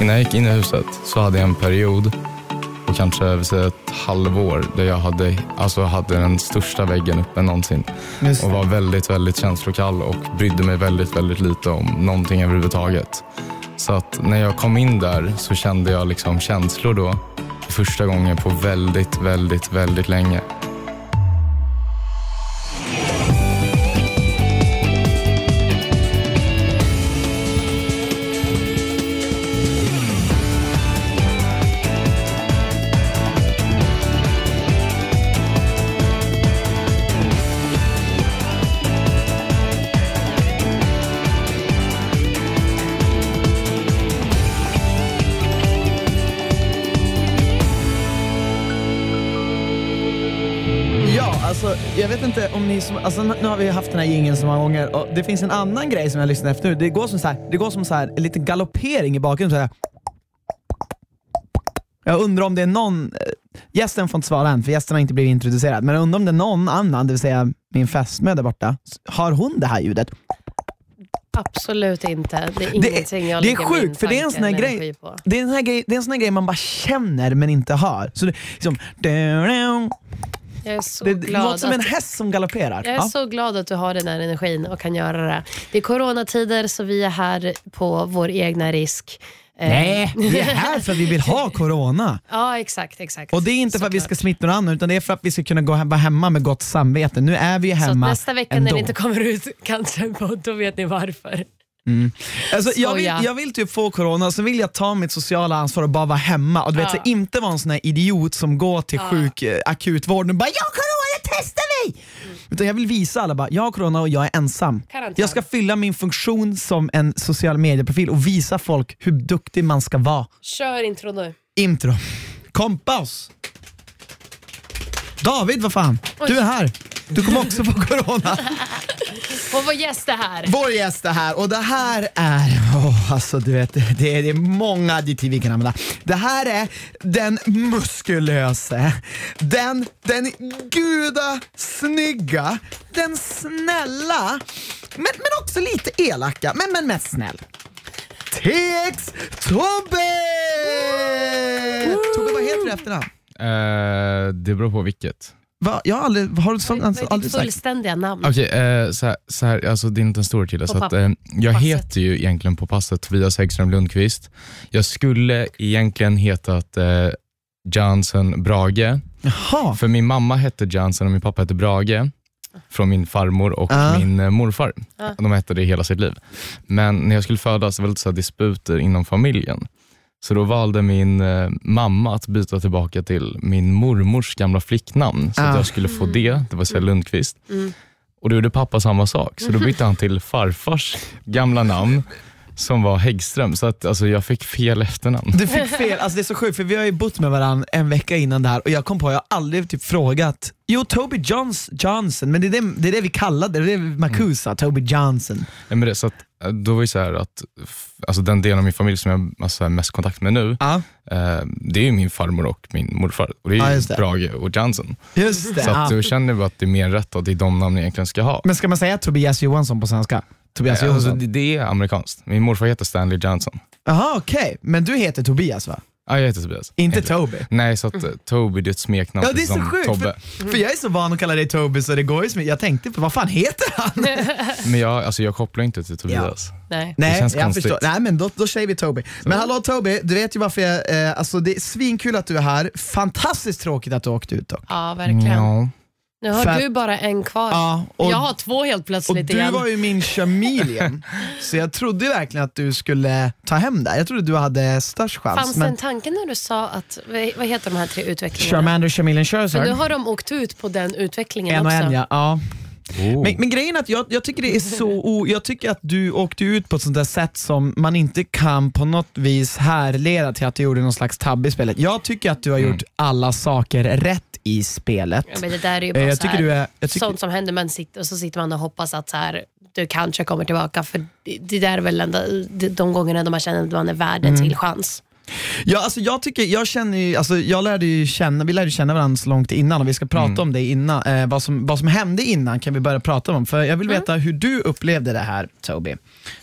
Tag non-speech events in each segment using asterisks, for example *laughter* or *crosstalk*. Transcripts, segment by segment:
Innan jag gick in i huset så hade jag en period på kanske säga, ett halvår där jag hade, alltså hade den största väggen uppe någonsin. Just Och var väldigt, väldigt känslokall och brydde mig väldigt, väldigt lite om någonting överhuvudtaget. Så att när jag kom in där så kände jag liksom känslor då för första gången på väldigt, väldigt, väldigt länge. Inte om ni som, alltså nu har vi haft den här jingeln så många gånger och det finns en annan grej som jag lyssnar efter nu. Det går som så här, det går som så här, en liten galoppering i bakgrunden. Så här. Jag undrar om det är någon, eh, gästen får inte svara än för gästen har inte blivit introducerad, men jag undrar om det är någon annan, det vill säga min fästmö där borta, har hon det här ljudet? Absolut inte. Det är Det, ingenting jag det är sjukt för det är en sån här grej, det är en sån grej, det är en sån här grej man bara känner men inte hör. Så det, liksom, Jag är så det glad låter som en häst som galopperar. Jag är Ja. så glad att du har den här energin och kan göra det. Det är coronatider så vi är här på vår egna risk. Eh, Nej, vi är här för att vi vill ha *laughs* corona. Ja, exakt. exakt. Och det är inte för att vi ska Såklart. smitta någon annan utan det är för att vi ska kunna gå hem, vara hemma med gott samvete. Nu är vi ju Så hemma nästa vecka ändå. när det inte kommer ut *laughs* cancerpodd, då vet ni varför. Alltså, jag, vill, jag vill typ få corona, så vill jag ta mitt sociala ansvar och bara vara hemma. Och du vet, så inte vara en sån idiot som går till sjuk eh, akutvården och bara “jag har corona, testa mig!” Utan jag vill visa alla bara “jag har corona och jag är ensam”. Karantän. Jag ska fylla min funktion som en social medieprofil och visa folk hur duktig man ska vara. Kör intro nu. Intro. Kompas! David, vad fan? Du är här. Du kommer också få corona. *laughs* Och vår gäst är här. Vår gäst är här och det här är, oh, alltså du vet, det är, det är många adjektiv vi kan använda. Det här är den muskulöse, den, den guda snygga, den snälla, men, men också lite elaka, men, men mest snäll. TX Tobbe! Tobbe, vad heter du efternamn? Eh, det beror på vilket. Va? Jag har aldrig, har du sånt, Vad är ditt aldrig sagt? fullständiga namn? Okej, eh, så, här, så här, alltså det är inte en stor kille. På Så att, eh, jag passet. heter ju egentligen på passet Tobias Häggström Lundqvist. Jag skulle egentligen hetat eh, Johnson Brage, Jaha. för min mamma hette Johnson och min pappa hette Brage. Från min farmor och Ah. min eh, morfar. Ah. De hette det hela sitt liv. Men när jag skulle födas var det lite så här disputer inom familjen. Så då valde min eh, mamma att byta tillbaka till min mormors gamla flicknamn, så Ah. att jag skulle få det. Det var här Lundqvist. Mm. Och då gjorde pappa samma sak, så då bytte han till farfars gamla namn som var Häggström. Så att, alltså, jag fick fel efternamn. Du fick fel, alltså det är så sjukt för vi har ju bott med varandra en vecka innan det här och jag kom på, jag har aldrig typ frågat, jo Toby Johns, Johnson, men det är det, det är det vi kallade det, är det Makusa, Toby Johnson. Ja, men det, så att, då var det så här att alltså, den delen av min familj som jag alltså, har mest kontakt med nu, Ja, eh, det är min farmor och min morfar. Och det är det. Brage och Johnson. just det. Så att ja. då känner vi att det är mer rätt att det är de namn jag egentligen ska ha. Men ska man säga Tobias Johansson på svenska? Tobias Eh, Alltså, Johansson? det, det är amerikanskt. Min morfar heter Stanley Johnson. Jaha okej, men du heter Tobias va? Ja, jag heter Tobias. Inte Heter- Toby? Nej, så att eh, Toby det är ett smeknamn Ja det är så som sjukt, Tobbe. för, för jag är så van att kalla dig Toby så det går ju som, jag tänkte på vad fan heter han? *laughs* Men jag, alltså, jag kopplar inte till Tobias. Nej. Nej, känns jag konstigt. förstår. Nej men då, då säger vi Toby. Men hallå Toby, du vet ju varför jag, eh, alltså det är svinkul att du är här, fantastiskt tråkigt att du åkte ut dock. Ja, verkligen. Ja. Nu har För- du bara en kvar. Ja, och- jag har två helt Och plötsligt du igen. var ju min chameleon, *laughs* så jag trodde verkligen att du skulle ta hem det. Jag trodde du hade störst chans. Fanns det men en tanke när du sa att, vad heter de här tre utvecklingarna? Charmander, Chameleon, För nu Charizard. har de åkt ut på den utvecklingen En och också. en ja. ja. Oh. Men, men grejen är att jag, jag tycker det är så o, jag tycker att du åkte ut på ett sånt där sätt som man inte kan på något vis härleda till att du gjorde någon slags tabbe i spelet. Jag tycker att du har Mm. gjort alla saker rätt i spelet. Ja, men det där är ju Eh, bara jag så tycker här, du är, jag tycker, sånt som händer man sitter, och så sitter man och hoppas att så här, du kanske kommer tillbaka. För det, det där är väl enda, de, gångerna då man känner att man är värd Mm. en till chans. Ja, alltså jag tycker, jag känner ju, alltså jag lärde ju känna, vi lärde ju känna varandra så långt innan och vi ska prata om det innan. Eh, vad, som, vad som hände innan kan vi börja prata om, för jag vill veta hur du upplevde det här Toby.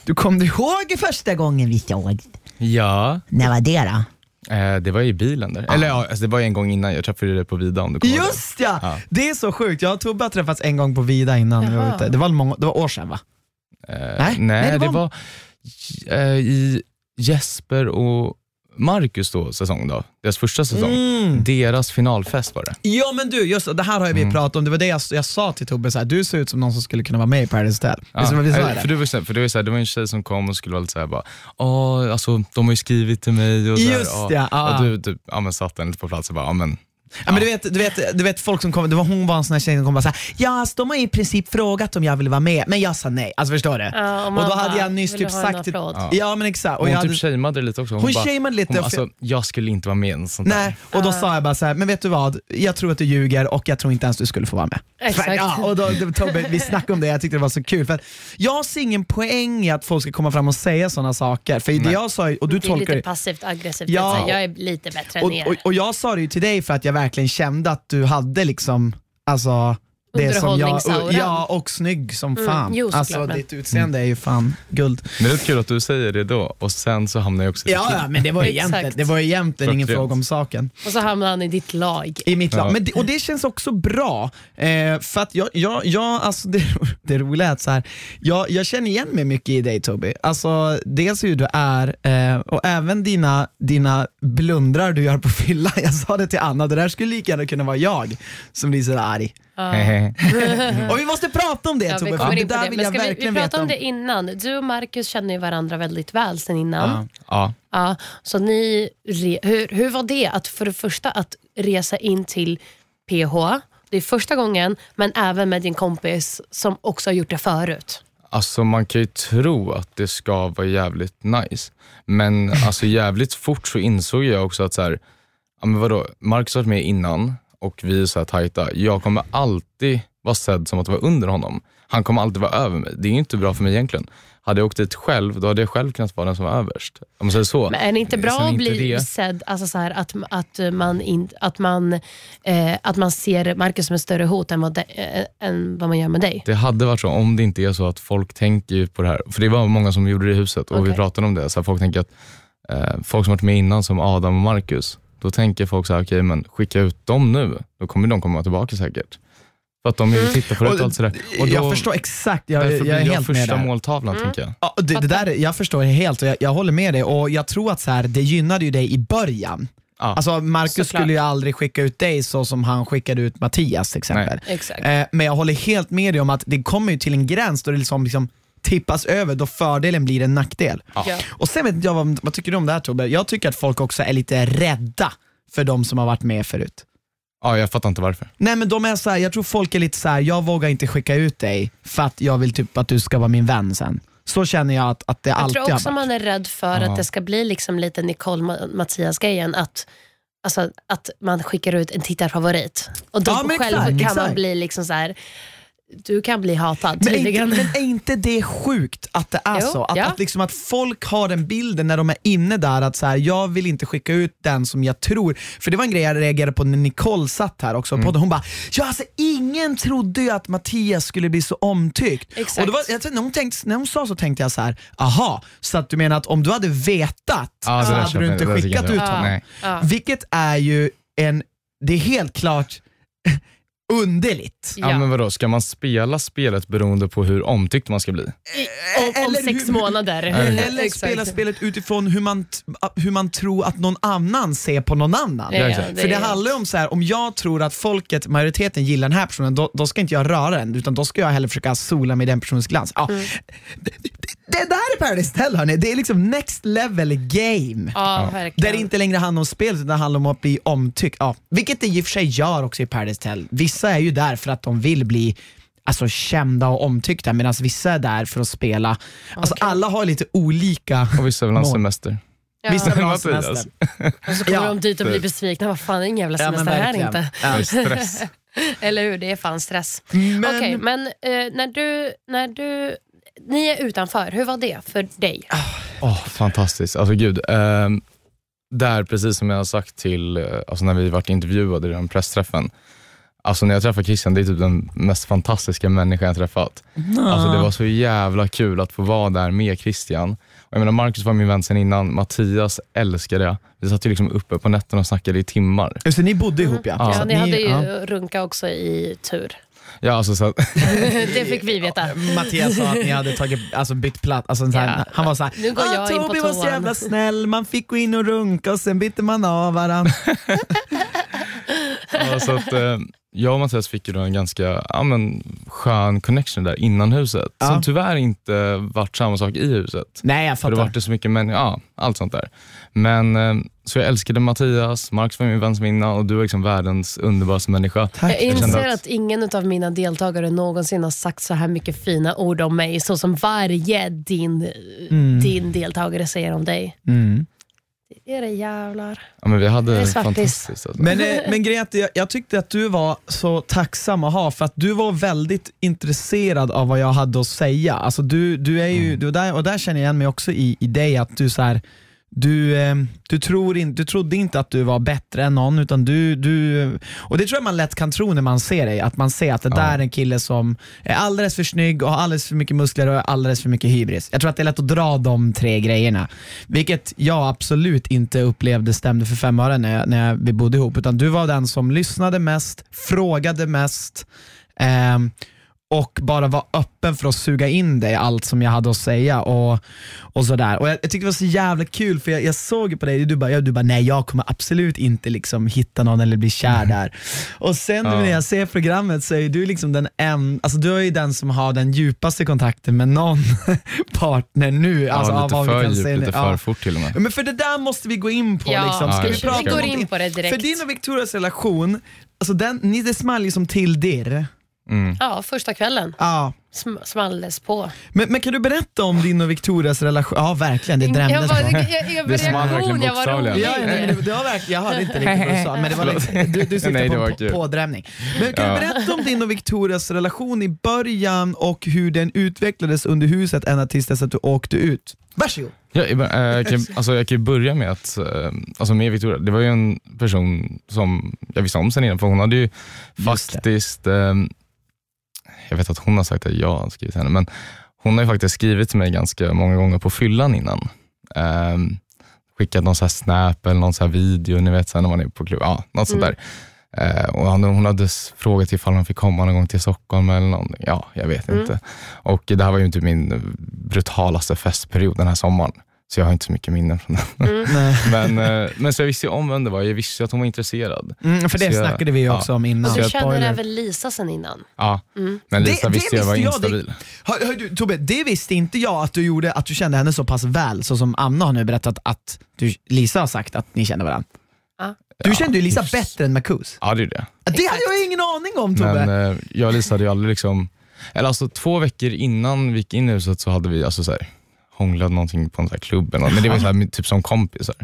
Du kom du ihåg första gången vi såg? Ja, När var det då? Eh, det var i bilen där. Eller ja, alltså, det var en gång innan. Jag träffade dig på Vida om du kommer det. Just ja. Ja. Det är så sjukt. Jag och Tobbe har träffats en gång på Vida innan vi var ute. Det var, många, det var år sedan va? Eh, Nej, nej, det det var- var, eh, i Jesper och Marcus då, säsong då. Deras första säsong. Mm. Deras finalfest var det. Ja men du, just det här har vi Mm. pratat om. Det var det jag, jag sa till Tobbe, så här, du ser ut som någon som skulle kunna vara med i Paradise Hotel. Visst var vi sa eh, det? för, här- för var så här, det var en tjej som kom och skulle vara lite såhär bara, alltså, de har ju skrivit till mig och så här, Just ja. ja, ja. Och du typ, ja, men satte den lite på plats och bara, ja, men, Ja, men du, vet, du, vet, du vet folk som kommer, det var hon var en sån här tjej som kom och bara såhär, ja alltså, de har i princip frågat om jag ville vara med, men jag sa nej. Alltså förstår du? Ja, och och då hade bara, jag nyss vill typ sagt till? Ja. Ja men exakt. Och hon jag hade, typ shameade lite också. hon bara, shameade lite. Hon, och- alltså, jag skulle inte vara med i en där. Nej, och då sa jag bara så här, men vet du vad? Jag tror att du ljuger och jag tror inte ens du skulle få vara med. Exakt. Ja, och då, Tobbe, vi snackade om det, jag tyckte det var så kul. För att jag ser ingen poäng i att folk ska komma fram och säga sådana saker. För det jag sa, och du det är tolkar lite det. passivt aggressivt. Ja. Jag är lite bättre än Och, er. och, och jag sa det ju till dig för att jag verkligen verkligen kände att du hade liksom, alltså det som jag, ja och snygg som fan. Mm, jo, alltså men- ditt utseende är ju fan guld. Men det är kul att du säger det då och sen så hamnar jag också i Ja, ja men det var ju *laughs* egentligen, det var egentligen ingen fråga om saken. Och så hamnar han i ditt lag. I mitt lag. Ja. Det, och det känns också bra. Eh, för att jag, jag, jag alltså *laughs* det, det roliga är att så här, jag, jag känner igen mig mycket i dig Toby. Alltså, dels hur du är eh, och även dina, dina blundrar du gör på fylla. *laughs* Jag sa det till Anna, det där skulle lika gärna kunna vara jag som blir så arg. *laughs* Och vi måste prata om det Ja, Tobbe, vi för det där det. vill jag ska vi, vi verkligen pratade veta om om. det innan. Du och Marcus känner ju varandra väldigt väl sen innan. Ja. ja. Ja, så ni, re, hur, hur var det att för det första att resa in till PH, det är första gången, men även med din kompis som också har gjort det förut. Alltså man kan ju tro att det ska vara jävligt nice. Men alltså jävligt fort så insåg jag också att så här, ja men vadå, Marcus har varit med innan och vi är så här tajta. Jag kommer alltid vara sedd som att vara under honom. Han kommer alltid vara över mig. Det är inte bra för mig egentligen. Hade jag åkt dit själv, då hade jag själv kunnat vara den som var överst. Om man säger så. Men är det inte bra Sen att inte bli det. sedd, alltså så här, att, att, man in, att, man, eh, att man ser Marcus som ett större hot än vad, de, eh, än vad man gör med dig? Det hade varit så om det inte är så att folk tänker på det här. För det var många som gjorde det i huset och vi Okej. pratade om det. Så här, folk tänker att eh, folk som varit med innan som Adam och Marcus, då tänker folk så här, okej men skicka ut dem nu. Då kommer de komma tillbaka säkert. För att de Mm. vill titta på det och allt sådär. Och då, jag förstår exakt, jag, jag är helt med första där. måltavlan Mm. tänker jag. Ja, det, det där, jag förstår helt och jag, jag håller med dig och jag tror att så här, det gynnade ju dig i början. Ja. Alltså Marcus Såklart. skulle ju aldrig skicka ut dig så som han skickade ut Mattias till exempel. Exakt. Eh, men jag håller helt med dig om att det kommer ju till en gräns då det liksom, liksom tippas över, då fördelen blir en nackdel. Ja. Och sen vet jag, vad, vad tycker du om det här Tobbe? Jag tycker att folk också är lite rädda för de som har varit med förut. Ja, jag fattar inte varför. Nej men de är så här, jag tror folk är lite så här: jag vågar inte skicka ut dig för att jag vill typ att du ska vara min vän sen. Så känner jag att, att det Jag alltid tror har också varit. man är rädd för Ja. att det ska bli liksom lite Nicole-Mattias-grejen. Att, alltså, att man skickar ut en tittarfavorit. Och då Ja, själv exakt, kan exakt. man bli liksom så här. Du kan bli hatad Men är, inte, men är inte det sjukt att det är Jo, så? Att, ja. att, liksom att folk har den bilden när de är inne där att så här, jag vill inte skicka ut den som jag tror. För det var en grej jag reagerade på när Nicole satt här också på podden. Hon bara, ja alltså ingen trodde ju att Mattias skulle bli så omtyckt. Exakt. Och det var, jag, när, hon tänkte, när hon sa så tänkte jag så här, aha, så att du menar att om du hade vetat Ja, det så hade du inte skickat ut honom. Ja. Vilket är ju en, det är helt klart underligt. Ja. Ja. men vadå, ska man spela spelet beroende på hur omtyckt man ska bli? Om, om Eller sex hur- månader. Eller Exakt. spela spelet utifrån hur man, t- hur man tror att någon annan ser på någon annan. Ja, det För det är- handlar ju om så här, om jag tror att folket, majoriteten gillar den här personen, då, då ska inte jag röra den, utan då ska jag hellre försöka sola med den personens glans. Ja. Det, där är Paradise Hotel hörni, det är liksom next level game. Ja, Där det inte längre handlar om spelet utan det handlar om att bli omtyckt. Ja. Vilket det i och för sig gör också i Paradise Hotel. Vissa är ju där för att de vill bli alltså, kända och omtyckta medan vissa är där för att spela. Alltså, Okej. Alla har lite olika Och vissa vill ha Mål. semester. Ja. Vissa vill ha semester. Och så kommer Ja. de dit och blir besvikna. Vad fan, det är ingen jävla Ja, semester här verkligen. inte. Ja. Stress. *laughs* Eller hur, det är fan stress. Men, Okej, men eh, när, du, när du... Ni är utanför, hur var det för dig? Åh, fantastiskt. Alltså gud. ehm, där, precis som jag har sagt till, eh, alltså när vi varit intervjuade i den pressträffen, Alltså när jag träffade Christian, det är typ den mest fantastiska människan jag träffat. Alltså det var så jävla kul att få vara där med Christian. Och jag menar Marcus var min vän sen innan, Mattias älskade jag. Vi satt ju liksom uppe på nätterna och snackade i timmar. Just det, ni bodde ihop ja. Ja, Så att ni hade ju ja. runka också i tur. Ja, alltså så *laughs* det fick vi veta. Mattias sa att ni hade tagit, alltså bytt plats. Alltså, så här, Ja. Han var såhär, Nu går jag ah, in på Tobi var så toan." jävla snäll, man fick gå in och runka och sen bytte man av varandra. *laughs* ja, så att eh, jag och Mattias fick ju då en ganska ja, men, skön connection där innan huset. Ja. Som tyvärr inte vart samma sak i huset. Nej jag För det fattar. vart det så mycket människor, ja, allt sånt där. Men eh, så jag älskade Mattias, Marcus var min vän som innan och du var liksom världens underbaraste människa. Tack. Jag inser att- att ingen av mina deltagare någonsin har sagt så här mycket fina ord om mig, så som varje din, din deltagare säger om dig. Mm. Det är det jävlar. Ja, men vi hade Det är det svartis. fantastiskt. Alltså. Men, eh, men Grete, jag, jag tyckte att du var så tacksam att ha för att du var väldigt intresserad av vad jag hade att säga. Alltså du, du är ju, du, där, och där känner jag igen mig också i, i dig, att du så här, du, eh, du, tror in, du trodde inte att du var bättre än någon, utan du, du, och det tror jag man lätt kan tro när man ser dig, att man ser att det Ja. där är en kille som är alldeles för snygg och har alldeles för mycket muskler och alldeles för mycket hybris. Jag tror att det är lätt att dra de tre grejerna, vilket jag absolut inte upplevde stämde för fem öre när, jag, när vi bodde ihop, utan du var den som lyssnade mest, frågade mest, ehm, och bara var öppen för att suga in dig allt som jag hade att säga. Och, och sådär. Och jag, jag tyckte det var så jävla kul för jag, jag såg ju på dig, du bara, ja, du bara nej jag kommer absolut inte liksom hitta någon eller bli kär där. Och sen Ja. när jag ser programmet så är du liksom den en, alltså du är ju den som har den djupaste kontakten med någon *laughs* partner nu. Alltså, ja, av lite för djupt, nu. lite Ja. för fort till och med. Men för det där måste vi gå in på. Ja, liksom. Ska Ja, vi, vi prata vi går om in på det direkt. För din och Victorias relation, alltså den, ni, det small ju som till dirr. Mm. Ja, första kvällen Ja. sm- smalldes på. Men, men kan du berätta om din och Victorias relation? Ja verkligen, det Jag drämdes var, på. jag, jag, jag, Det small reaktion, verkligen jag var bokstavligen. rolig. Ja, nej, men det, det var verkligen, jag hörde inte riktigt vad du sa, men det var liksom, du, du det på var en på, pådrämning. Men kan Ja. du berätta om din och Victorias relation i början och hur den utvecklades under huset ända tills dess att du åkte ut? Varsågod. Ja, jag, eh, jag, kan, alltså, jag kan börja med att, eh, alltså med Victoria, det var ju en person som jag visste om sen innan, för hon hade ju faktiskt, eh, jag vet att hon har sagt att jag har skrivit henne, men hon har faktiskt skrivit till mig ganska många gånger på fyllan innan. Eh, skickat någon så här snap eller någon så här video, ni vet så här, när man är på klubb, ja, något sånt Mm. där. Eh, och hon, hon hade frågat ifall hon fick komma någon gång till Stockholm eller någonting. Ja, jag vet Mm. inte. Och det här var ju typ min brutalaste festperiod den här sommaren. Så jag har inte så mycket minnen från den. Mm. *laughs* Men, eh, men så jag visste ju om vem det var. Jag visste att hon var intresserad. Mm, för det Så jag- snackade vi ju ja. också om innan. Och du jag känner även Lisa sen innan. Ja, Mm. men Det- Lisa det visste jag var jag, det- instabil. Hör, hör du, Tobbe, det visste inte jag att du gjorde, att du kände henne så pass väl, så som Anna har nu berättat att du, Lisa har sagt att ni känner varandra. Ja. Du Ja, kände ju Lisa hyfs. bättre än Marcus. Ja, det är det. Det hade jag ingen aning om Tobbe. Men eh, jag och Lisa hade ju aldrig liksom, eller alltså två veckor innan vi gick in i huset så hade vi alltså så här, hånglat någonting på en sån här klubb. eller något. Men det var så här, typ som kompisar.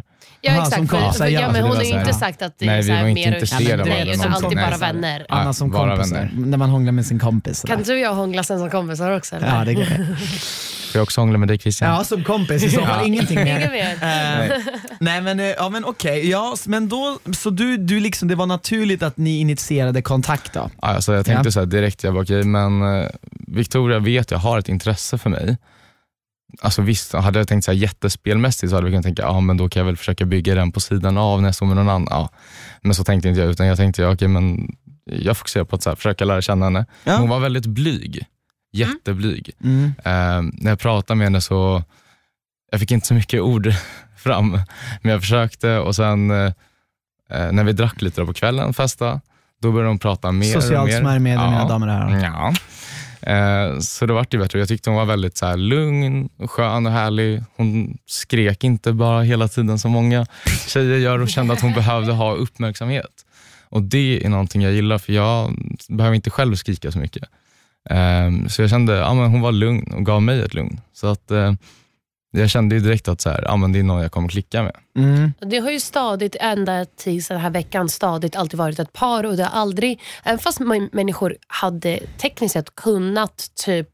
Ja Aha, exakt, för, kompisar, för, ja, ja, men det hon har ju inte ja. sagt att det Nej, är vi så här var inte mer intresserade av nej, varandra utan alltid bara vänner. Ja, Anna som bara kompisar, vänner. när man hånglar med sin kompis. Kan du och jag hångla sen som kompisar också? Eller? Ja, det kan jag. *laughs* Får jag också hångla med dig Christian? ja, som kompis i så fall, *laughs* Ja. ingenting Inget mer. mer. Eh, nej men, eh, ja, men okej, ja, s- men då, så du, du liksom, det var naturligt att ni initierade kontakt då? Ja, Alltså jag tänkte Ja. så här direkt, jag bara, okej, men eh, Victoria vet jag har ett intresse för mig. Alltså visst, hade jag tänkt så här jättespelmässigt så hade vi kunnat tänka, ja men då kan jag väl försöka bygga den på sidan av när jag står med någon annan. Ja. Men så tänkte inte jag, utan jag tänkte, ja, okej men jag fokuserar på att så här, försöka lära känna henne. Ja. Hon var väldigt blyg, jätteblyg. Mm. Eh, när jag pratade med henne så, jag fick inte så mycket ord *laughs* fram, men jag försökte och sen eh, när vi drack lite på kvällen, festa, då började de prata mer och Socialt mer. smärjmedel Ja. mina damer och herrar. Ja. Eh, så det vart ju bättre. Jag tyckte hon var väldigt så här, lugn, skön och härlig. Hon skrek inte bara hela tiden som många tjejer gör och kände att hon behövde ha uppmärksamhet. Och Det är någonting jag gillar för jag behöver inte själv skrika så mycket. Eh, så jag kände att ja, men hon var lugn och gav mig ett lugn. Så att, eh, jag kände ju direkt att så här, ja, men det är någon jag kommer klicka med. Mm. Det har ju stadigt, ända tills den här veckan, stadigt alltid varit ett par och det har aldrig, även fast människor hade tekniskt sett kunnat typ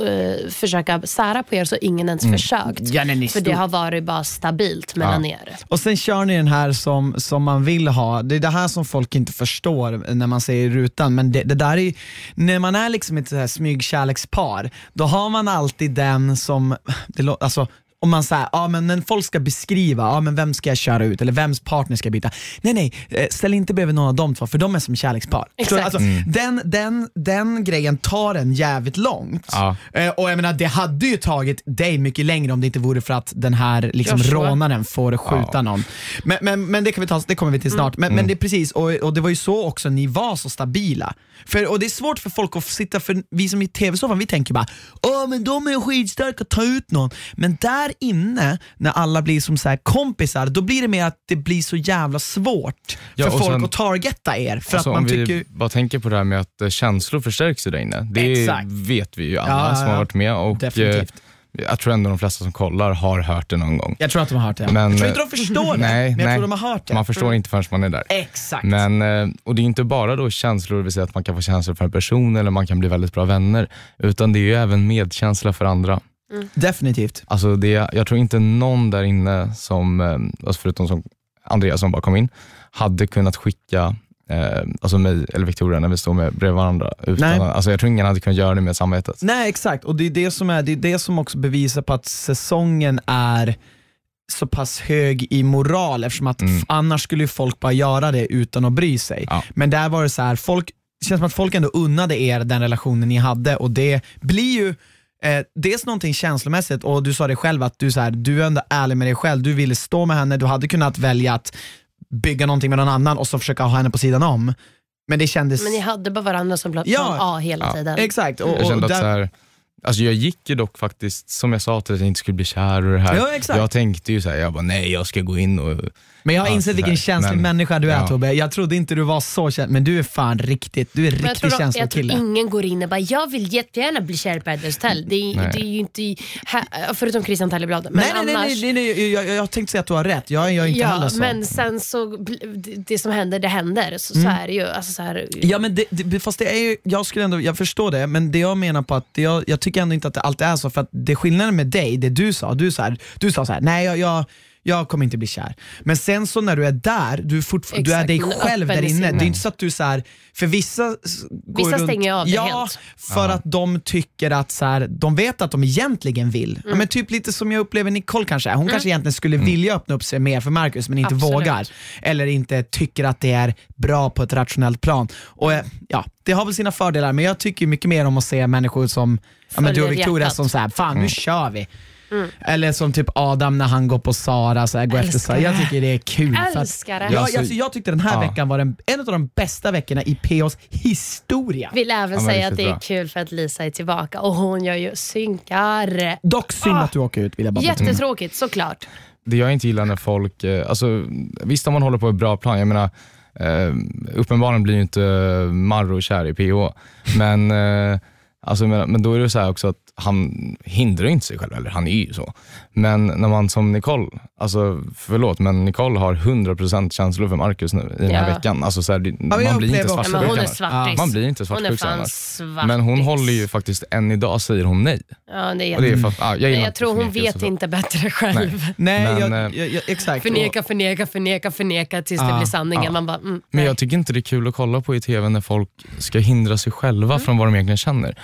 eh, försöka sära på er så ingen ens försökt. Mm. Ja, nej, För det har varit bara stabilt mellan er. Och sen kör ni den här som, som man vill ha. Det är det här som folk inte förstår när man ser i rutan. Men det, det där är, när man är liksom ett så här smygkärlekspar, då har man alltid den som, det, alltså, om man säger, ja men när folk ska beskriva, ja men vem ska jag köra ut eller vems partner ska jag byta? Nej nej, eh, ställ inte bredvid någon av dem två för de är som kärlekspar. Exakt. Alltså, den, den, den grejen tar en jävligt långt. Ja. Eh, och jag menar det hade ju tagit dig mycket längre om det inte vore för att den här liksom, rånaren får skjuta Ja. någon. Men, men, men det, kan vi ta, det kommer vi till snart. Men, men det är precis, och, och det var ju så också ni var så stabila. För, och det är svårt för folk att sitta, för vi som i tv-soffan vi tänker bara Åh men de är skitstarka, ta ut någon. Men där inne, när alla blir som så här kompisar, då blir det mer att det blir så jävla svårt Ja, för folk sen- att targeta er. För Alltså, att man om vi tycker, bara tänker på det här med att eh, känslor förstärks där inne. Det Exakt. vet vi ju alla Ja, som har varit med. Och, Definitivt. eh, jag tror ändå de flesta som kollar har hört det någon gång. jag tror att de har hört det. Men, jag tror eh, inte de förstår *laughs* det, nej, men jag nej. tror de har hört det. Man förstår inte förrän man är där. Exakt. Men, och det är inte bara då känslor, det vill säga att man kan få känslor för en person eller man kan bli väldigt bra vänner, utan det är ju även medkänsla för andra. Definitivt. Alltså det, jag tror inte någon där inne, som, eh, alltså förutom som Andreas som bara kom in, hade kunnat skicka eh, alltså mig eller Victoria när vi står med bredvid varandra. Utan, Nej. alltså jag tror ingen hade kunnat göra det med samvetet. Nej exakt, och det är det som, är, det är det som också bevisar på att säsongen är så pass hög i moral eftersom att Mm. annars skulle folk bara göra det utan att bry sig. Ja. Men där var det så här, folk, det känns som att folk ändå unnade er den relationen ni hade och det blir ju Eh, dels någonting känslomässigt och du sa det själv att du, så här, du är ändå ärlig med dig själv, du ville stå med henne, du hade kunnat välja att bygga någonting med någon annan och så försöka ha henne på sidan om. Men det kändes... Men ni hade bara varandra som plan Ja. A hela Ja. tiden. Exakt. Och, Jag och kände att där- så här, alltså jag gick ju dock faktiskt, som jag sa till dig, att jag inte skulle bli kär och det här. Ja, exakt. Jag tänkte ju så här, jag bara nej jag ska gå in och Men jag har insett vilken känslig Men- människa du är ja. Tobbe. Jag trodde inte du var så känslig, men du är fan riktigt, du är tror, de, känslig jag tror kille. ingen går in och bara “jag vill jättegärna bli kär i Paradise Hotel”. Det är, Nej. det är ju inte, här, förutom Christian Talleblad. Men Nej, nej, nej, annars, nej, nej, nej jag, jag, jag tänkte säga att du har rätt. Jag, jag är inte heller Ja, så. men sen så, det- som händer, det händer. Så, Mm. så är det ju. Alltså, så här, Ja men det, det, fast det är ju, jag skulle ändå, jag förstår det, men det jag menar på att det, jag, jag tycker ändå inte att det alltid är så, för att det skillnaden med dig, det du sa, du, så här, du sa så här, nej jag, jag, jag kommer inte bli kär. Men sen så när du är där, du är, fortfar- du är Exakt, dig själv där inne. Det är inte så att du så här, för vissa Vissa runt, stänger av det Ja, helt. för att de tycker att så här, de vet att de egentligen vill. Ja, men typ lite som jag upplever Nicole kanske. Hon kanske egentligen skulle vilja öppna upp sig mer för Marcus men inte Absolut. vågar. Eller inte tycker att det är bra på ett rationellt plan. Och eh, ja, Det har väl sina fördelar men jag tycker mycket mer om att se människor som ja, men du och Victoria hjärtat. som säger fan Mm. nu kör vi. Eller som typ Adam när han går på Sara, så här, går efter Sara. Jag tycker det är kul. för att- Älskar det. Ja, alltså- alltså, jag tyckte den här Ja. veckan var den, en av de bästa veckorna i PHs historia. Vill även men säga att det är bra. kul för att Lisa är tillbaka och hon gör ju synkar. Dock synd att du åker ut vill jag bara. Jättetråkigt såklart. det jag inte gillar när folk, eh, alltså, visst om man håller på ett bra plan, jag menar eh, uppenbarligen blir ju inte Marro kär i PH, men, eh, alltså, men, men då är det så här också att han hindrar inte sig själv, eller han är ju så. Men när man som Nicole, alltså förlåt men Nicole har 100% känslor för Marcus nu i den här Ja. veckan. Alltså, så här, det, man blir upplever inte också svartsjuk men hon är annars. svartis. Man blir inte Hon är svartsjuk fan annars. svartis. Men hon håller ju faktiskt, än idag säger hon nej. Ja, det är Och det är för, ja, jag, gillar Nej, jag inte tror hon förnekelse, vet så- inte bättre själv. Nej, Men, jag, eh, jag, jag, exakt. Förneka, förneka, förneka, förneka tills det Ja, blir sanningen. ja. Man bara, mm, Men nej. jag tycker inte det är kul att kolla på i TV när folk ska hindra sig själva från vad de egentligen känner.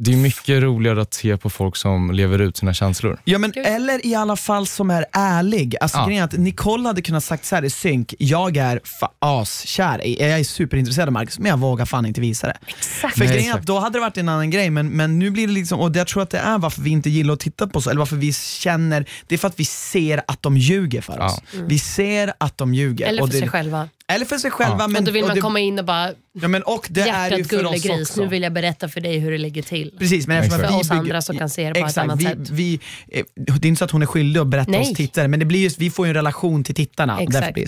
Det är mycket roligare att se på folk som lever ut sina känslor. Ja, men eller i alla fall som är ärlig. Alltså, Ja. att Nicole hade kunnat sagt så här i synk, jag är askär, jag är superintresserad av Marcus, men jag vågar fan inte visa det. Exakt. För Nej, grejen är att exakt. då hade det varit en annan grej, men, men nu blir det liksom, och jag tror att det är varför vi inte gillar att titta på så, eller varför vi känner, det är för att vi ser att de ljuger för oss. Vi ser att de ljuger. Eller och för det, sig själva. Eller för sig själva. Ja. Men, och då vill man det, komma in och bara, ja, men, och det är ju hjärtat för oss gullegris, också. nu vill jag berätta för dig hur det ligger till. Precis, men eftersom För vi oss bygger- andra som kan se det på ett exakt, annat vi, sätt. Vi, eh, det är inte så att hon är skyldig att berätta Nej. oss tittare, men det blir just, vi får ju en relation till tittarna. Exakt.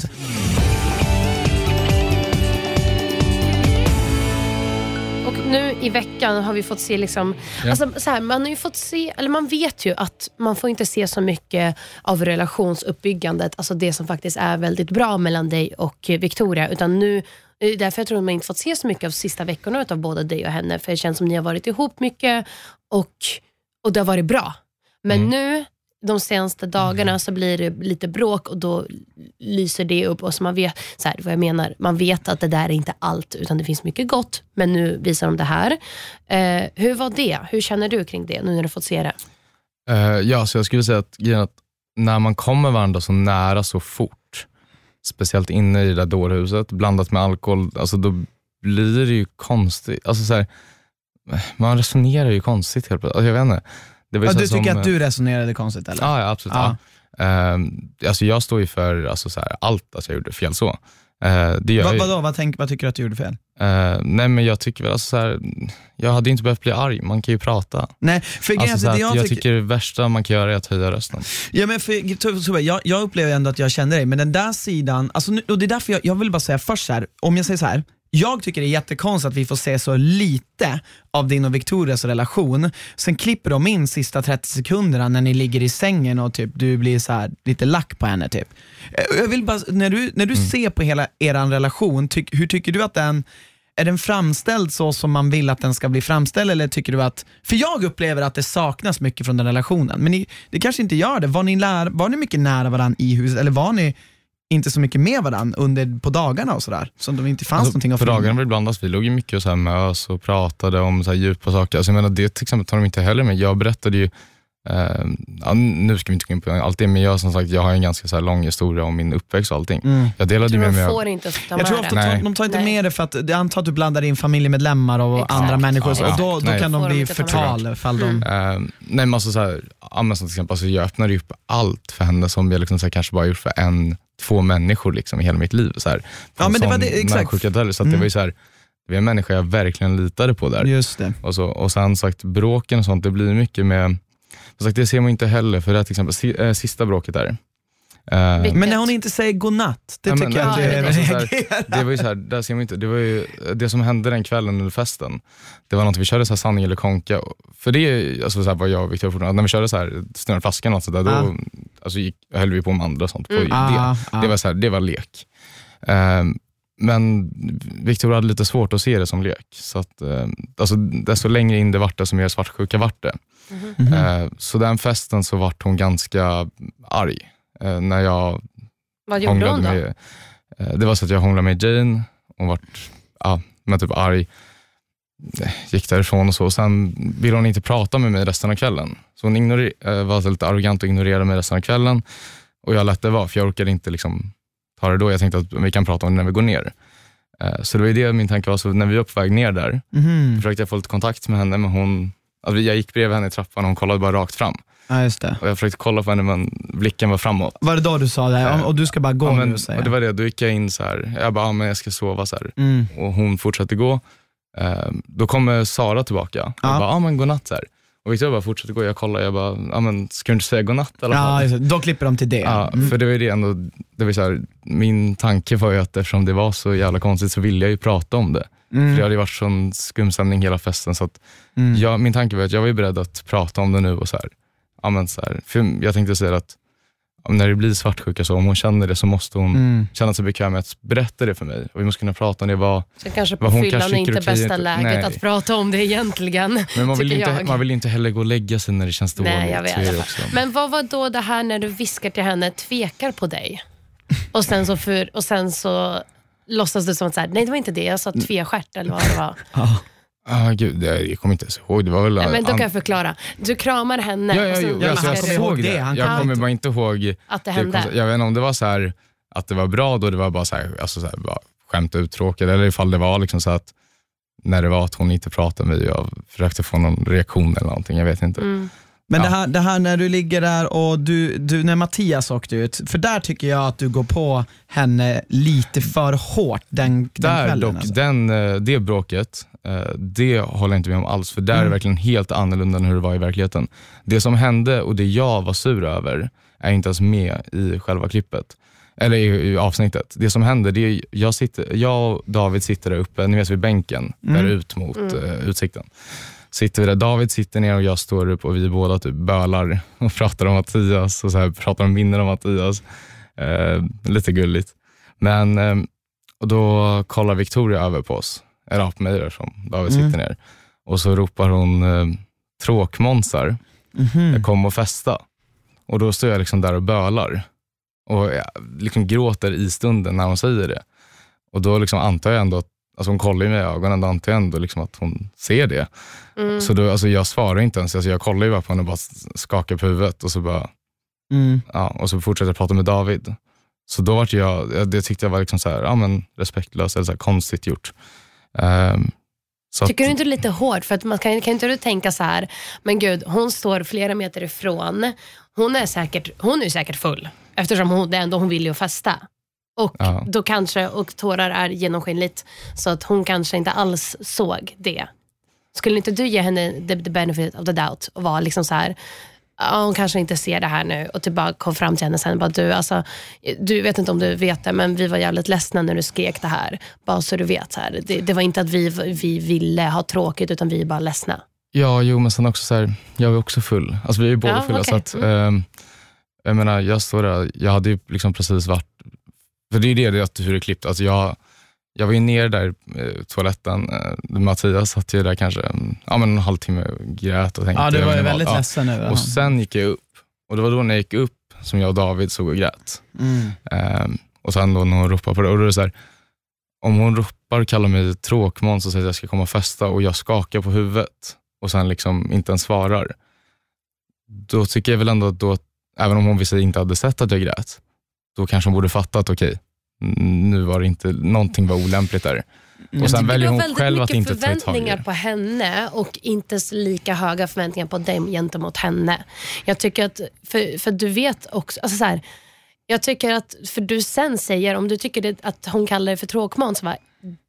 Och nu i veckan har vi fått se, liksom, Ja. alltså, så här, man har ju fått se, eller man vet ju att man får inte se så mycket av relationsuppbyggandet, alltså det som faktiskt är väldigt bra mellan dig och Victoria. Utan nu, därför jag tror att man inte fått se så mycket av sista veckorna av både dig och henne. För det känns som ni har varit ihop mycket och, och det har varit bra. Men Mm. nu de senaste dagarna så blir det lite bråk och då lyser det upp. Och så man vet, så här, vad jag menar, man vet att det där är inte allt, utan det finns mycket gott. Men nu visar de det här. Eh, hur var det? Hur känner du kring det nu när du fått se det? Eh, ja, så jag skulle säga att, att när man kommer varandra så nära så fort, speciellt inne i det där dårhuset, blandat med alkohol, alltså då blir det ju konstigt. Alltså så här, man resonerar ju konstigt helt plötsligt. Alltså jag vet inte. Det var Ja, du tycker som, att du resonerade konstigt eller? Ja, ja absolut. Ja. Ja. Ehm, alltså jag står ju för alltså så här, allt att jag gjorde fel så. Eh, det gör Va, vadå, vad, tänk, vad tycker du att du gjorde fel? Eh, nej men jag tycker väl alltså så här, jag hade inte behövt bli arg, man kan ju prata. Nej, för Alltså, så det att jag jag tycker... tycker det värsta man kan göra är att höja rösten. Ja, men för, jag, jag upplever ändå att jag känner dig, men den där sidan, alltså, och det är därför jag, jag vill bara säga först så här, om jag säger så här. Jag tycker det är jättekonstigt att vi får se så lite av din och Victorias relation. Sen klipper de in sista 30 sekunderna när ni ligger i sängen och typ du blir så här lite lack på henne. Typ. Eh, Jag vill bara, när du, när du ser på hela er relation, tyck, hur tycker du att den är den framställd så som man vill att den ska bli framställd eller tycker du att, för jag upplever att det saknas mycket från den relationen, men ni, det kanske inte gör det. Var ni, lär, var ni mycket nära varandra i huset eller var ni inte så mycket med varandra under, på dagarna och sådär? Som det inte fanns Alltså, någonting att på dagarna var det ibland att vi låg ju mycket och så här mös och pratade om så här djupa saker. Alltså jag menar, det till exempel tar de inte heller med. Jag berättade ju, eh, ja, nu ska vi inte gå in på allt det, men jag som sagt, jag har en ganska så här lång historia om min uppväxt och allting. Mm. Jag delade ju Tror med de får inte ta Jag med tror det. ofta Nej. de, de tar inte Nej. med det för att jag antar att du blandar in familjemedlemmar och Exakt. andra människor Ja, och då, då nej. kan de de bli med. förtal ifall de... Eh, nej men alltså så här, ja, men som till exempel, alltså jag öppnade ju upp allt för henne som jag liksom så här, kanske bara gjort för en, två människor liksom, i hela mitt liv. Så här, Ja, en men det var det- exakt. Så att det Mm. var ju så här, det var en människa jag verkligen litade på där. Just det. Och, så, och sen sagt bråken och sånt, det blir mycket med, sagt, det ser man inte heller för det här till exempel, eh, sista bråket där. Eh, Men när hon inte säger godnatt, det Ja, tycker men- jag att Ja, det är det. Alltså, det var ju så här, där ser man inte, det var ju det som hände den kvällen under festen. Det var något, vi körde så här sanning eller konka. För det är alltså så här, vad jag och Victoria fortfarande, när vi körde så här snurra flaskan och så där, då Ja. alltså, gick, höll vi på med andra och sånt. På Mm. det. Ah, ah. Det, var så här, det var lek. Ehm, men Victoria hade lite svårt att se det som lek. Så att, ehm, alltså, desto längre in det vart, desto mer svartsjuka vart det. Mhm. Ehm, så den festen så vart hon ganska arg. Eh, när jag Vad gjorde hon då? med, eh, det var så att jag hånglade med Jane, hon vart ja, men typ arg, gick därifrån och så. Sen ville hon inte prata med mig resten av kvällen. Så hon ignorer, eh, var lite arrogant och ignorerade mig resten av kvällen. Och jag lät det vara, för jag orkade inte liksom ta det då. Jag tänkte att vi kan prata om det när vi går ner. Eh, Så det var ju det min tanke var. Så när vi var på väg ner där, Mhm. försökte jag få lite kontakt med henne, men hon, alltså jag gick bredvid henne i trappan och hon kollade bara rakt fram. Ja, just det. Och jag försökte kolla på henne, men blicken var framåt. Var det då du sa det? Och, och du ska bara gå Ja, men, nu och det var det, då gick jag in så här. jag bara, ja, men jag ska sova så här. mm. och hon fortsatte gå. Eh, då kommer Sara tillbaka och Ja. bara, ja men godnatt så här. Och Victoria bara fortsatte gå, jag kollade, jag bara, ja men ska du inte säga godnatt i alla Ja, fall? det. då klipper de till det. Ja, Mm. för det var ju det ändå, det var så här, min tanke var ju att eftersom det var så jävla konstigt så ville jag ju prata om det. Mm. För det hade ju varit sån skumstämning hela festen så att Mm. jag, min tanke var att jag var ju beredd att prata om det nu och så här. Ja, men så här för jag tänkte säga att när det blir svartsjuka så, om hon känner det så måste hon Mm. känna sig bekväm med att berätta det för mig. Och vi måste kunna prata om det. Vad, Så kanske på Vad hon fyllan kanske är inte okej, bästa inte- läget nej. att prata om det egentligen. Men man vill, inte, jag. man vill inte heller gå och lägga sig när det känns dåligt. Nej, jag vet. Men vad var då det här när du viskar till henne, tvekar på dig? Och sen så, för, och sen så låtsas du som att, så här, nej det var inte det, jag sa tvestjärt eller vad det var. *laughs* Ja. Ah, gud, jag, kommer inte ens ihåg. Det var väl... Nej, men då an- kan jag förklara. Du kramar henne Ja, ja, och sen Ja, alltså, jag kommer ihåg det. jag kommer inte- bara inte ihåg... att det det hände. jag vet inte om det var så här att det var bra då, det var bara så här, alltså så här, bara skämt uttråkad, eller ifall det var liksom så att när det var att hon inte pratade med mig jag försökte få någon reaktion eller någonting, jag vet inte. Mm. Men Ja. det, här, det här när du ligger där och du, du, när Mattias åkte ut, för där tycker jag att du går på henne lite för hårt den, den Där kvällen. dock, alltså. den, eh, det bråket, det håller jag inte med om alls, för där är Mm. det verkligen helt annorlunda än hur det var i verkligheten. Det som hände och det jag var sur över, är inte ens med i själva klippet. Eller i, i avsnittet. Det som händer, det är jag, sitter, jag och David sitter där uppe, ni vet vid bänken, där ut mot eh, utsikten. Sitter vi där, David sitter ner och jag står upp och vi båda typ bölar och *laughs* pratar om Mattias och så här, pratar om minnen om Mattias. Eh, lite gulligt. Men eh, och då kollar Victoria över på oss, på mig där som David sitter ner. Och så ropar hon eh, tråkmånsar, jag kommer och festa. Och då står jag liksom där och bölar och jag liksom gråter i stunden när hon säger det. Och då liksom antar jag ändå att, alltså hon kollar ju mig i ögonen, då antar jag ändå liksom att hon ser det. Så då, alltså jag svarar inte ens, alltså jag kollar ju bara på henne och bara skakar på huvudet och så bara, Mm. ja, och så fortsätter jag prata med David. Så då vart jag, jag- det tyckte jag var liksom så här, ja, men respektlöst eller så här konstigt gjort. Så Tycker du inte det är lite hårt? För att man kan, kan inte du tänka så här, men gud, hon står flera meter ifrån. Hon är säkert, hon är säkert full eftersom hon, det ändå hon vill ju festa. Och Ja. då kanske, och tårar är genomskinligt, så att hon kanske inte alls såg det. Skulle inte du ge henne the, the benefit of the doubt och vara liksom så här, ja, hon kanske inte ser det här nu och typ bara kom fram till henne sen och bara, du, alltså, du vet inte om du vet det, men vi var jävligt ledsna när du skrek det här. Bara så du vet. Så här. Det, det var inte att vi, vi ville ha tråkigt, utan vi är bara ledsna. Ja, jo, men sen också så här, jag är också full. Alltså vi är ju båda Ja, fulla. Så okej. att, ehm, jag menar, jag står där, jag hade ju liksom precis varit, för det är det, det att hur det är klippt. Alltså jag, jag var ju nere där i toaletten, eh, Mattias satt ju där kanske mm, ja, men en halvtimme och grät och tänkte. Ja, du var ju väldigt ja. ledsen över Och sen gick jag upp och det var då när jag gick upp som jag och David såg och grät. Mm. Ehm, och sen då när hon ropar på det, och då är det så här, om hon ropar och kallar mig tråkmåns och säger att jag ska komma och festa och jag skakar på huvudet och sen liksom inte ens svarar, då tycker jag väl ändå att då, även om hon visst inte hade sett att jag grät, då kanske hon borde fatta att okej, mm, nu var det inte, någonting var olämpligt där. Och sen Det väljer hon själv att inte ta tag i förväntningar det. på henne och inte lika höga förväntningar på dig gentemot henne. Jag tycker att, för, för du vet också, alltså så här, jag tycker att, för du sen säger, om du tycker det, att hon kallar dig för tråkmåns var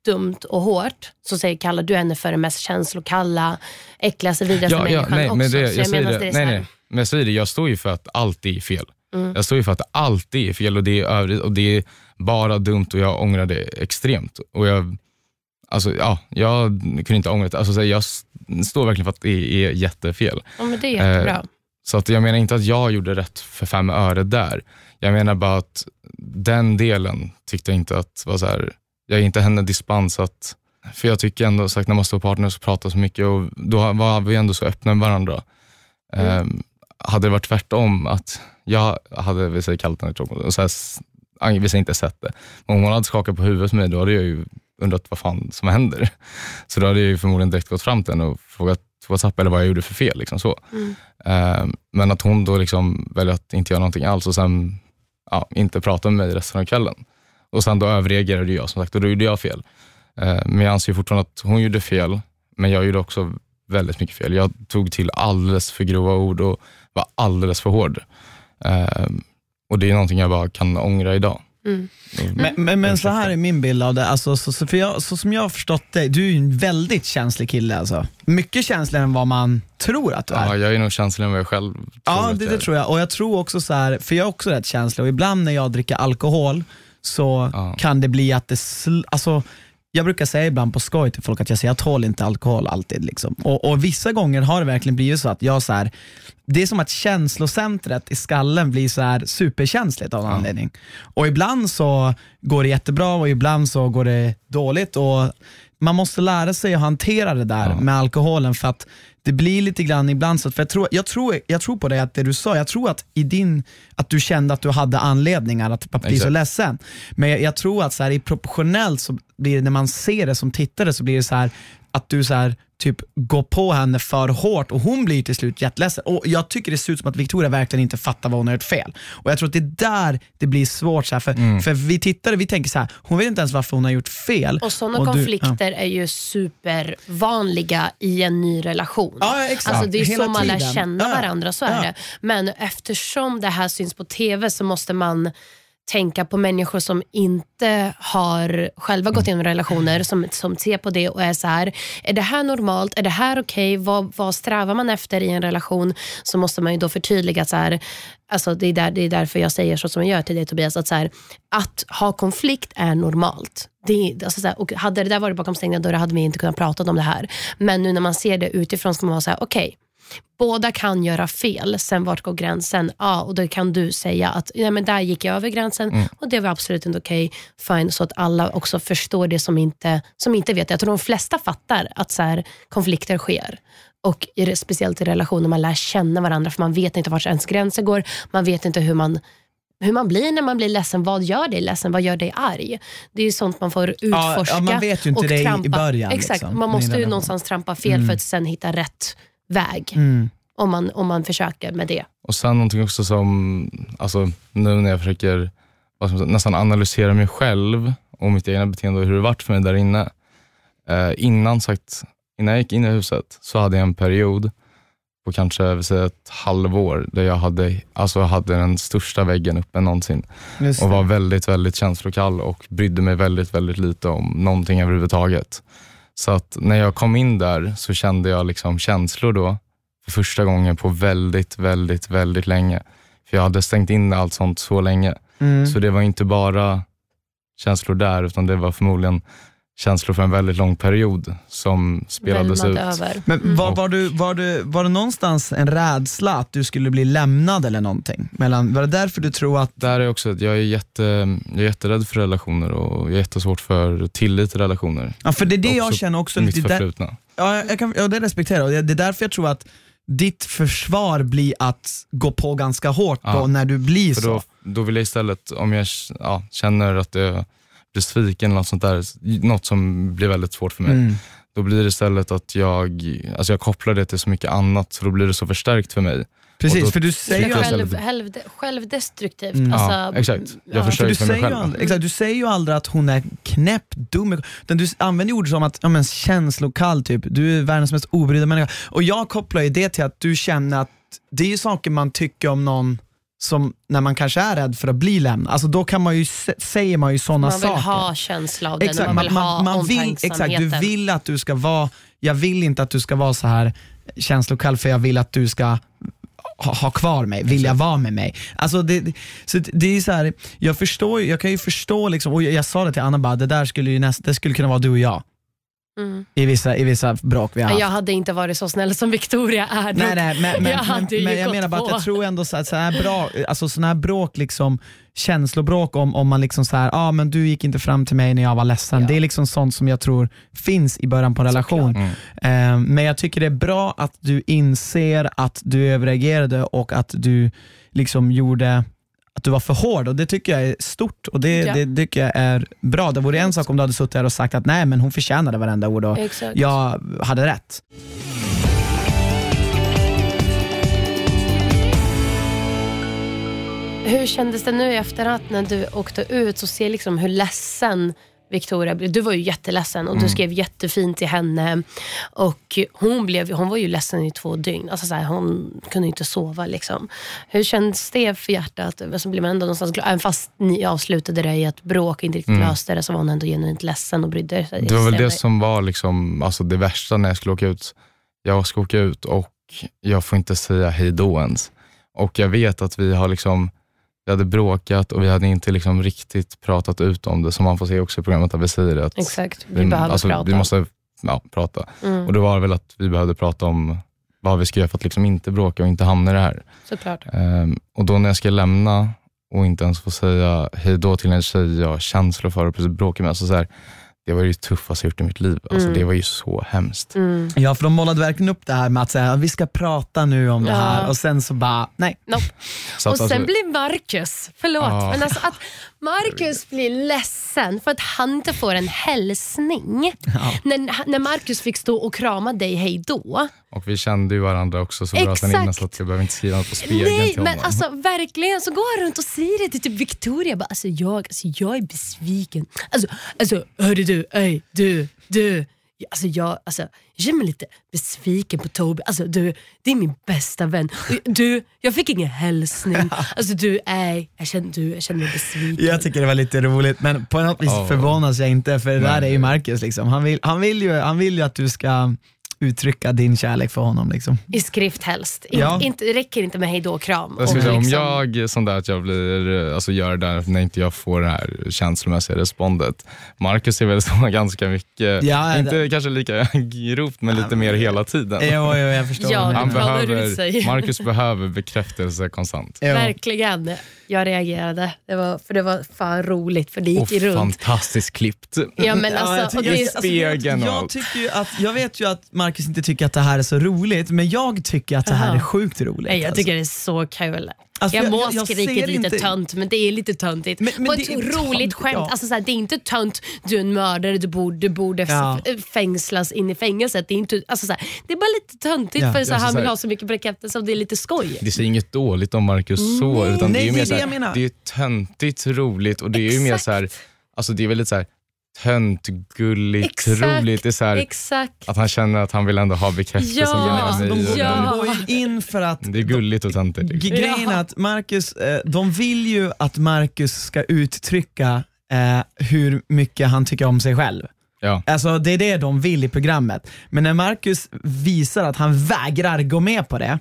dumt och hårt, så säger kallar du henne för den mest känslokalla, äckligaste, vidrigaste Ja, ja, människan nej, också. men det, jag säger menar det, är nej, nej, men jag säger det, jag står ju för att allt är fel. Mm. Jag står ju för att allt är fel och det är övrigt och det är bara dumt och jag ångrar det extremt. Och jag, alltså, ja, jag kunde inte ångra det. Alltså, så jag står verkligen för att det är jättefel. Ja, men det är jättebra. Eh, Så att jag menar inte att jag gjorde rätt för fem öre där. Jag menar bara att den delen tyckte jag inte att var så här, jag ger inte henne dispens att, för jag tycker ändå sagt när man står partners och pratar så mycket och då var vi ändå så öppna med varandra. Ehm, hade det varit tvärtom, att jag hade vi säger, kallat henne och så här, s- ang- vi säger inte sett det, om hon hade skakat på huvudet med mig, då hade jag ju undrat vad fan som händer. Så då hade jag ju förmodligen direkt gått fram till henne och frågat WhatsApp eller vad jag gjorde för fel. Liksom så. Ehm, men att hon då liksom väljer att inte göra någonting alls och sen ja, inte prata med mig resten av kvällen. Och sen då överreagerade jag som sagt och då gjorde jag fel. Ehm, men jag anser fortfarande att hon gjorde fel, men jag gjorde också väldigt mycket fel. Jag tog till alldeles för grova ord och var alldeles för hård. Ehm, och det är någonting jag bara kan ångra idag. Mm. Men, men, men så här är min bild av det. Alltså, så, så, för jag, så som jag har förstått dig, du är ju en väldigt känslig kille. Alltså. Mycket känsligare än vad man tror att du är. Ja, jag är nog känsligare än vad jag själv tror Ja, det, det tror jag. Och jag tror också så här, för jag är också rätt känslig och ibland när jag dricker alkohol så Ja. kan det bli att det, sl- alltså, jag brukar säga ibland på skoj till folk att jag säger jag tål inte alkohol alltid. Liksom. Och, och vissa gånger har det verkligen blivit så att jag så här, det är som att känslocentret i skallen blir så här superkänsligt av någon anledning. Och ibland så går det jättebra och ibland så går det dåligt. Och man måste lära sig att hantera det där med alkoholen för att det blir lite grann ibland så, för jag tror, jag tror, jag tror på det att det du sa, jag tror att i din, att du kände att du hade anledningar att, att bli så ledsen. Men jag, jag tror att så här, i proportionellt så blir det, när man ser det som tittare så blir det så här att du så här, typ går på henne för hårt och hon blir till slut jätteledsen. Och jag tycker det ser ut som att Victoria verkligen inte fattar vad hon har gjort fel. Och jag tror att det är där det blir svårt. Så här, för, för vi tittare vi tänker så här, hon vet inte ens varför hon har gjort fel. Och sådana du- konflikter är ju supervanliga i en ny relation. Ja, exakt. Alltså, det är Hela så man lär känna Ja. varandra, så är Ja. det. Men eftersom det här syns på TV så måste man tänka på människor som inte har själva gått igenom relationer, som, som ser på det och är så här, är det här normalt? Är det här okej? Okay? Vad, vad strävar man efter i en relation? Så måste man ju då förtydliga så här, alltså det, är där, det är därför jag säger så som jag gör till dig Tobias, att, så här, att ha konflikt är normalt. Det, alltså så här, och hade det där varit bakom stängda dörrar hade vi inte kunnat prata om det här. Men nu när man ser det utifrån ska man vara så här, okej, okay, båda kan göra fel, sen vart går gränsen? Ja, och då kan du säga att ja, men där gick jag över gränsen mm. och det var absolut inte okej. Okay, fine, så att alla också förstår det som inte, som inte vet. Jag tror de flesta fattar att så här, konflikter sker. Och i, speciellt i relationer man lär känna varandra för man vet inte vart ens gränser går. Man vet inte hur man hur man blir när man blir ledsen. Vad gör dig ledsen? Vad gör dig arg? Det är sånt man får utforska. Ja, ja man vet ju inte det trampa. i början. Exakt, liksom, man måste ju någonstans trampa fel mm. för att sen hitta rätt väg. Mm. Om, man, om man försöker med det. Och sen någonting också som, alltså, nu när jag försöker säga, nästan analysera mig själv och mitt egna beteende och hur det varit för mig där inne. Eh, innan, sagt, innan jag gick in i huset så hade jag en period på kanske vill säga, ett halvår där jag hade, alltså hade den största väggen uppe någonsin. Och var väldigt, väldigt känslokall och brydde mig väldigt, väldigt lite om någonting överhuvudtaget. Så att när jag kom in där så kände jag liksom känslor då för första gången på väldigt, väldigt, väldigt länge. För jag hade stängt in allt sånt så länge. Mm. Så det var inte bara känslor där, utan det var förmodligen känslor för en väldigt lång period som spelades ut. Över. Men mm. var, var, du, var, du, var det någonstans en rädsla att du skulle bli lämnad eller någonting? Mellan, var det därför du tror att... Där är också att jag är, jätte, jag är jätterädd för relationer och jag är jättesvårt för tillit i relationer. Ja, för det är det jag känner också. Mitt det förflutna. Där, ja, jag kan, ja, det respekterar jag. Det är därför jag tror att ditt försvar blir att gå på ganska hårt ja, på när du blir så. Då, då vill jag istället, om jag ja, känner att jag blir sviken eller något sånt där, något som blir väldigt svårt för mig. Mm. Då blir det istället att jag, alltså jag kopplar det till så mycket annat, så då blir det så förstärkt för mig. Precis, för du säger ju själv, själv, självdestruktivt. Mm. Alltså, ja, exakt. Jag ja. försörjer för, för mig själv. Aldrig, exakt, du säger ju aldrig att hon är knäpp, dum. Utan du använder ord som att, ja men känslokall typ, du är världens mest obrydda människa. Och jag kopplar ju det till att du känner att det är ju saker man tycker om någon som när man kanske är rädd för att bli lämnad, alltså då kan man ju, säger man ju sådana saker. Man vill ha känsla av den, exakt, man vill man, ha man vill, exakt, Du vill att du ska vara, jag vill inte att du ska vara så här känslokall för jag vill att du ska ha, ha kvar mig, vilja vara med mig. Alltså det, så det är så här, jag, förstår, jag kan ju förstå, liksom, och jag, jag sa det till Anna, bara, det där skulle, ju näst, det skulle kunna vara du och jag. Mm. I, vissa, I vissa bråk vi har haft. Jag hade inte varit så snäll som Victoria är. Nej, nej, men, men, *laughs* jag, men, men jag menar bara att jag tror ändå så att så här bra, alltså sådana här bråk, liksom, känslobråk om, om man liksom så här, ah, men du gick inte fram till mig när jag var ledsen. Ja. Det är liksom sånt som jag tror finns i början på en relation. Mm. Uh, men jag tycker det är bra att du inser att du överreagerade och att du liksom gjorde att du var för hård och det tycker jag är stort och det, ja. det tycker jag är bra. Det vore en sak om du hade suttit här och sagt att nej men hon förtjänade varenda ord och Exakt. jag hade rätt. Hur kändes det nu i efterhand när du åkte ut och ser liksom hur ledsen Victoria, du var ju jätteledsen och mm. du skrev jättefint till henne. Och hon, blev, hon var ju ledsen i två dygn. Alltså så här, hon kunde inte sova. Liksom. Hur känns det för hjärtat? Alltså blir man ändå någonstans glad? Även fast ni avslutade det i ett bråk och inte riktigt mm. löste det så var hon ändå genuint ledsen och brydde sig. Det var väl det som var liksom, alltså det värsta när jag skulle åka ut. Jag ska åka ut och jag får inte säga hej då ens. Och jag vet att vi har liksom vi hade bråkat och vi hade inte liksom riktigt pratat ut om det, som man får se också i programmet, vi säger. Att Exakt, vi, vi behöver alltså, prata. Vi måste ja, prata. Mm. Och då var det väl att vi behövde prata om vad vi ska göra för att liksom inte bråka och inte hamna i det här. Såklart. Um, och då när jag ska lämna och inte ens få säga hej då till en tjej jag har känslor för och precis bråkar med, alltså så här, det var det tuffaste jag gjort i mitt liv. Alltså, mm. Det var ju så hemskt. Mm. Ja, för de målade verkligen upp det här med att säga vi ska prata nu om ja. det här och sen så bara, nej. Nope. och sen alltså, blir Marcus, förlåt, ah. men alltså att Marcus blir ledsen för att han inte får en hälsning. Ja. När, när Marcus fick stå och krama dig hej då. Och vi kände ju varandra också så bra sen innan så att jag behöver inte skriva något på spegeln Nej, till men alltså verkligen så går han runt och säger det till typ Victoria. Bara, alltså, jag, alltså, jag är besviken. Alltså, alltså hörru du, ej, du, du. Alltså jag, alltså, jag känner mig lite besviken på Toby. Alltså, du, det är min bästa vän. Du, jag fick ingen hälsning. *laughs* Alltså, du, är, jag, känner, du, jag känner mig besviken. Jag tycker det var lite roligt men på något vis Ja. förvånas jag inte för det där Nej. är ju Marcus. Liksom. Han, vill, han, vill ju, han vill ju att du ska uttrycka din kärlek för honom. Liksom. I skrift helst. In, Ja. inte, det räcker inte med hejdå och kram. Jag skulle säga, om liksom- jag sån där att jag blir, alltså gör det där när inte jag får det här känslomässiga respondet. Marcus är väl så *laughs* ganska mycket, Ja, inte kanske lika *laughs* grovt men lite mer hela tiden. Jo, jo, jag *laughs* förstår. Ja, Han det behöver. Marcus behöver bekräftelse konstant. Jo. Verkligen. Jag reagerade. Det var, för det var fan roligt för det Och gick runt. fantastiskt klippt. Ja, men *laughs* Ja, alltså, jag, och tycker, alltså, jag, och jag, tycker ju att, jag vet ju att Marcus inte tycker att det här är så roligt, men jag tycker att det här Aha. är sjukt roligt. nej, jag alltså. tycker det är så kul. Alltså, jag jag- må jag- ser lite inte- tönt, men det är lite töntigt. Men- men På det ett är roligt töntigt, skämt. ja. Alltså, så här, det är inte tönt, du är en mördare, du borde, du borde Ja. fängslas in i fängelset. Det är, inte, alltså, så här, det är bara lite töntigt Ja. för så här, Alltså, han så vill här- ha så mycket bekräftelse och det är lite skoj. Det säger inget dåligt om Marcus så, utan det är nej, ju det mer är så det det är töntigt roligt och det är ju mer Exakt. så här, alltså det är väldigt så här töntgulligt Exakt, roligt. Det är så här, Exakt. att han känner att han vill ändå ha bekräftelse Ja, Alltså, mig. de, och Ja. de går ju in för att Det är gulligt och töntigt. Liksom. Grejen är att Marcus, eh, de vill ju att Marcus ska uttrycka eh, hur mycket han tycker om sig själv. Ja. Alltså det är det de vill i programmet. Men när Marcus visar att han vägrar gå med på det,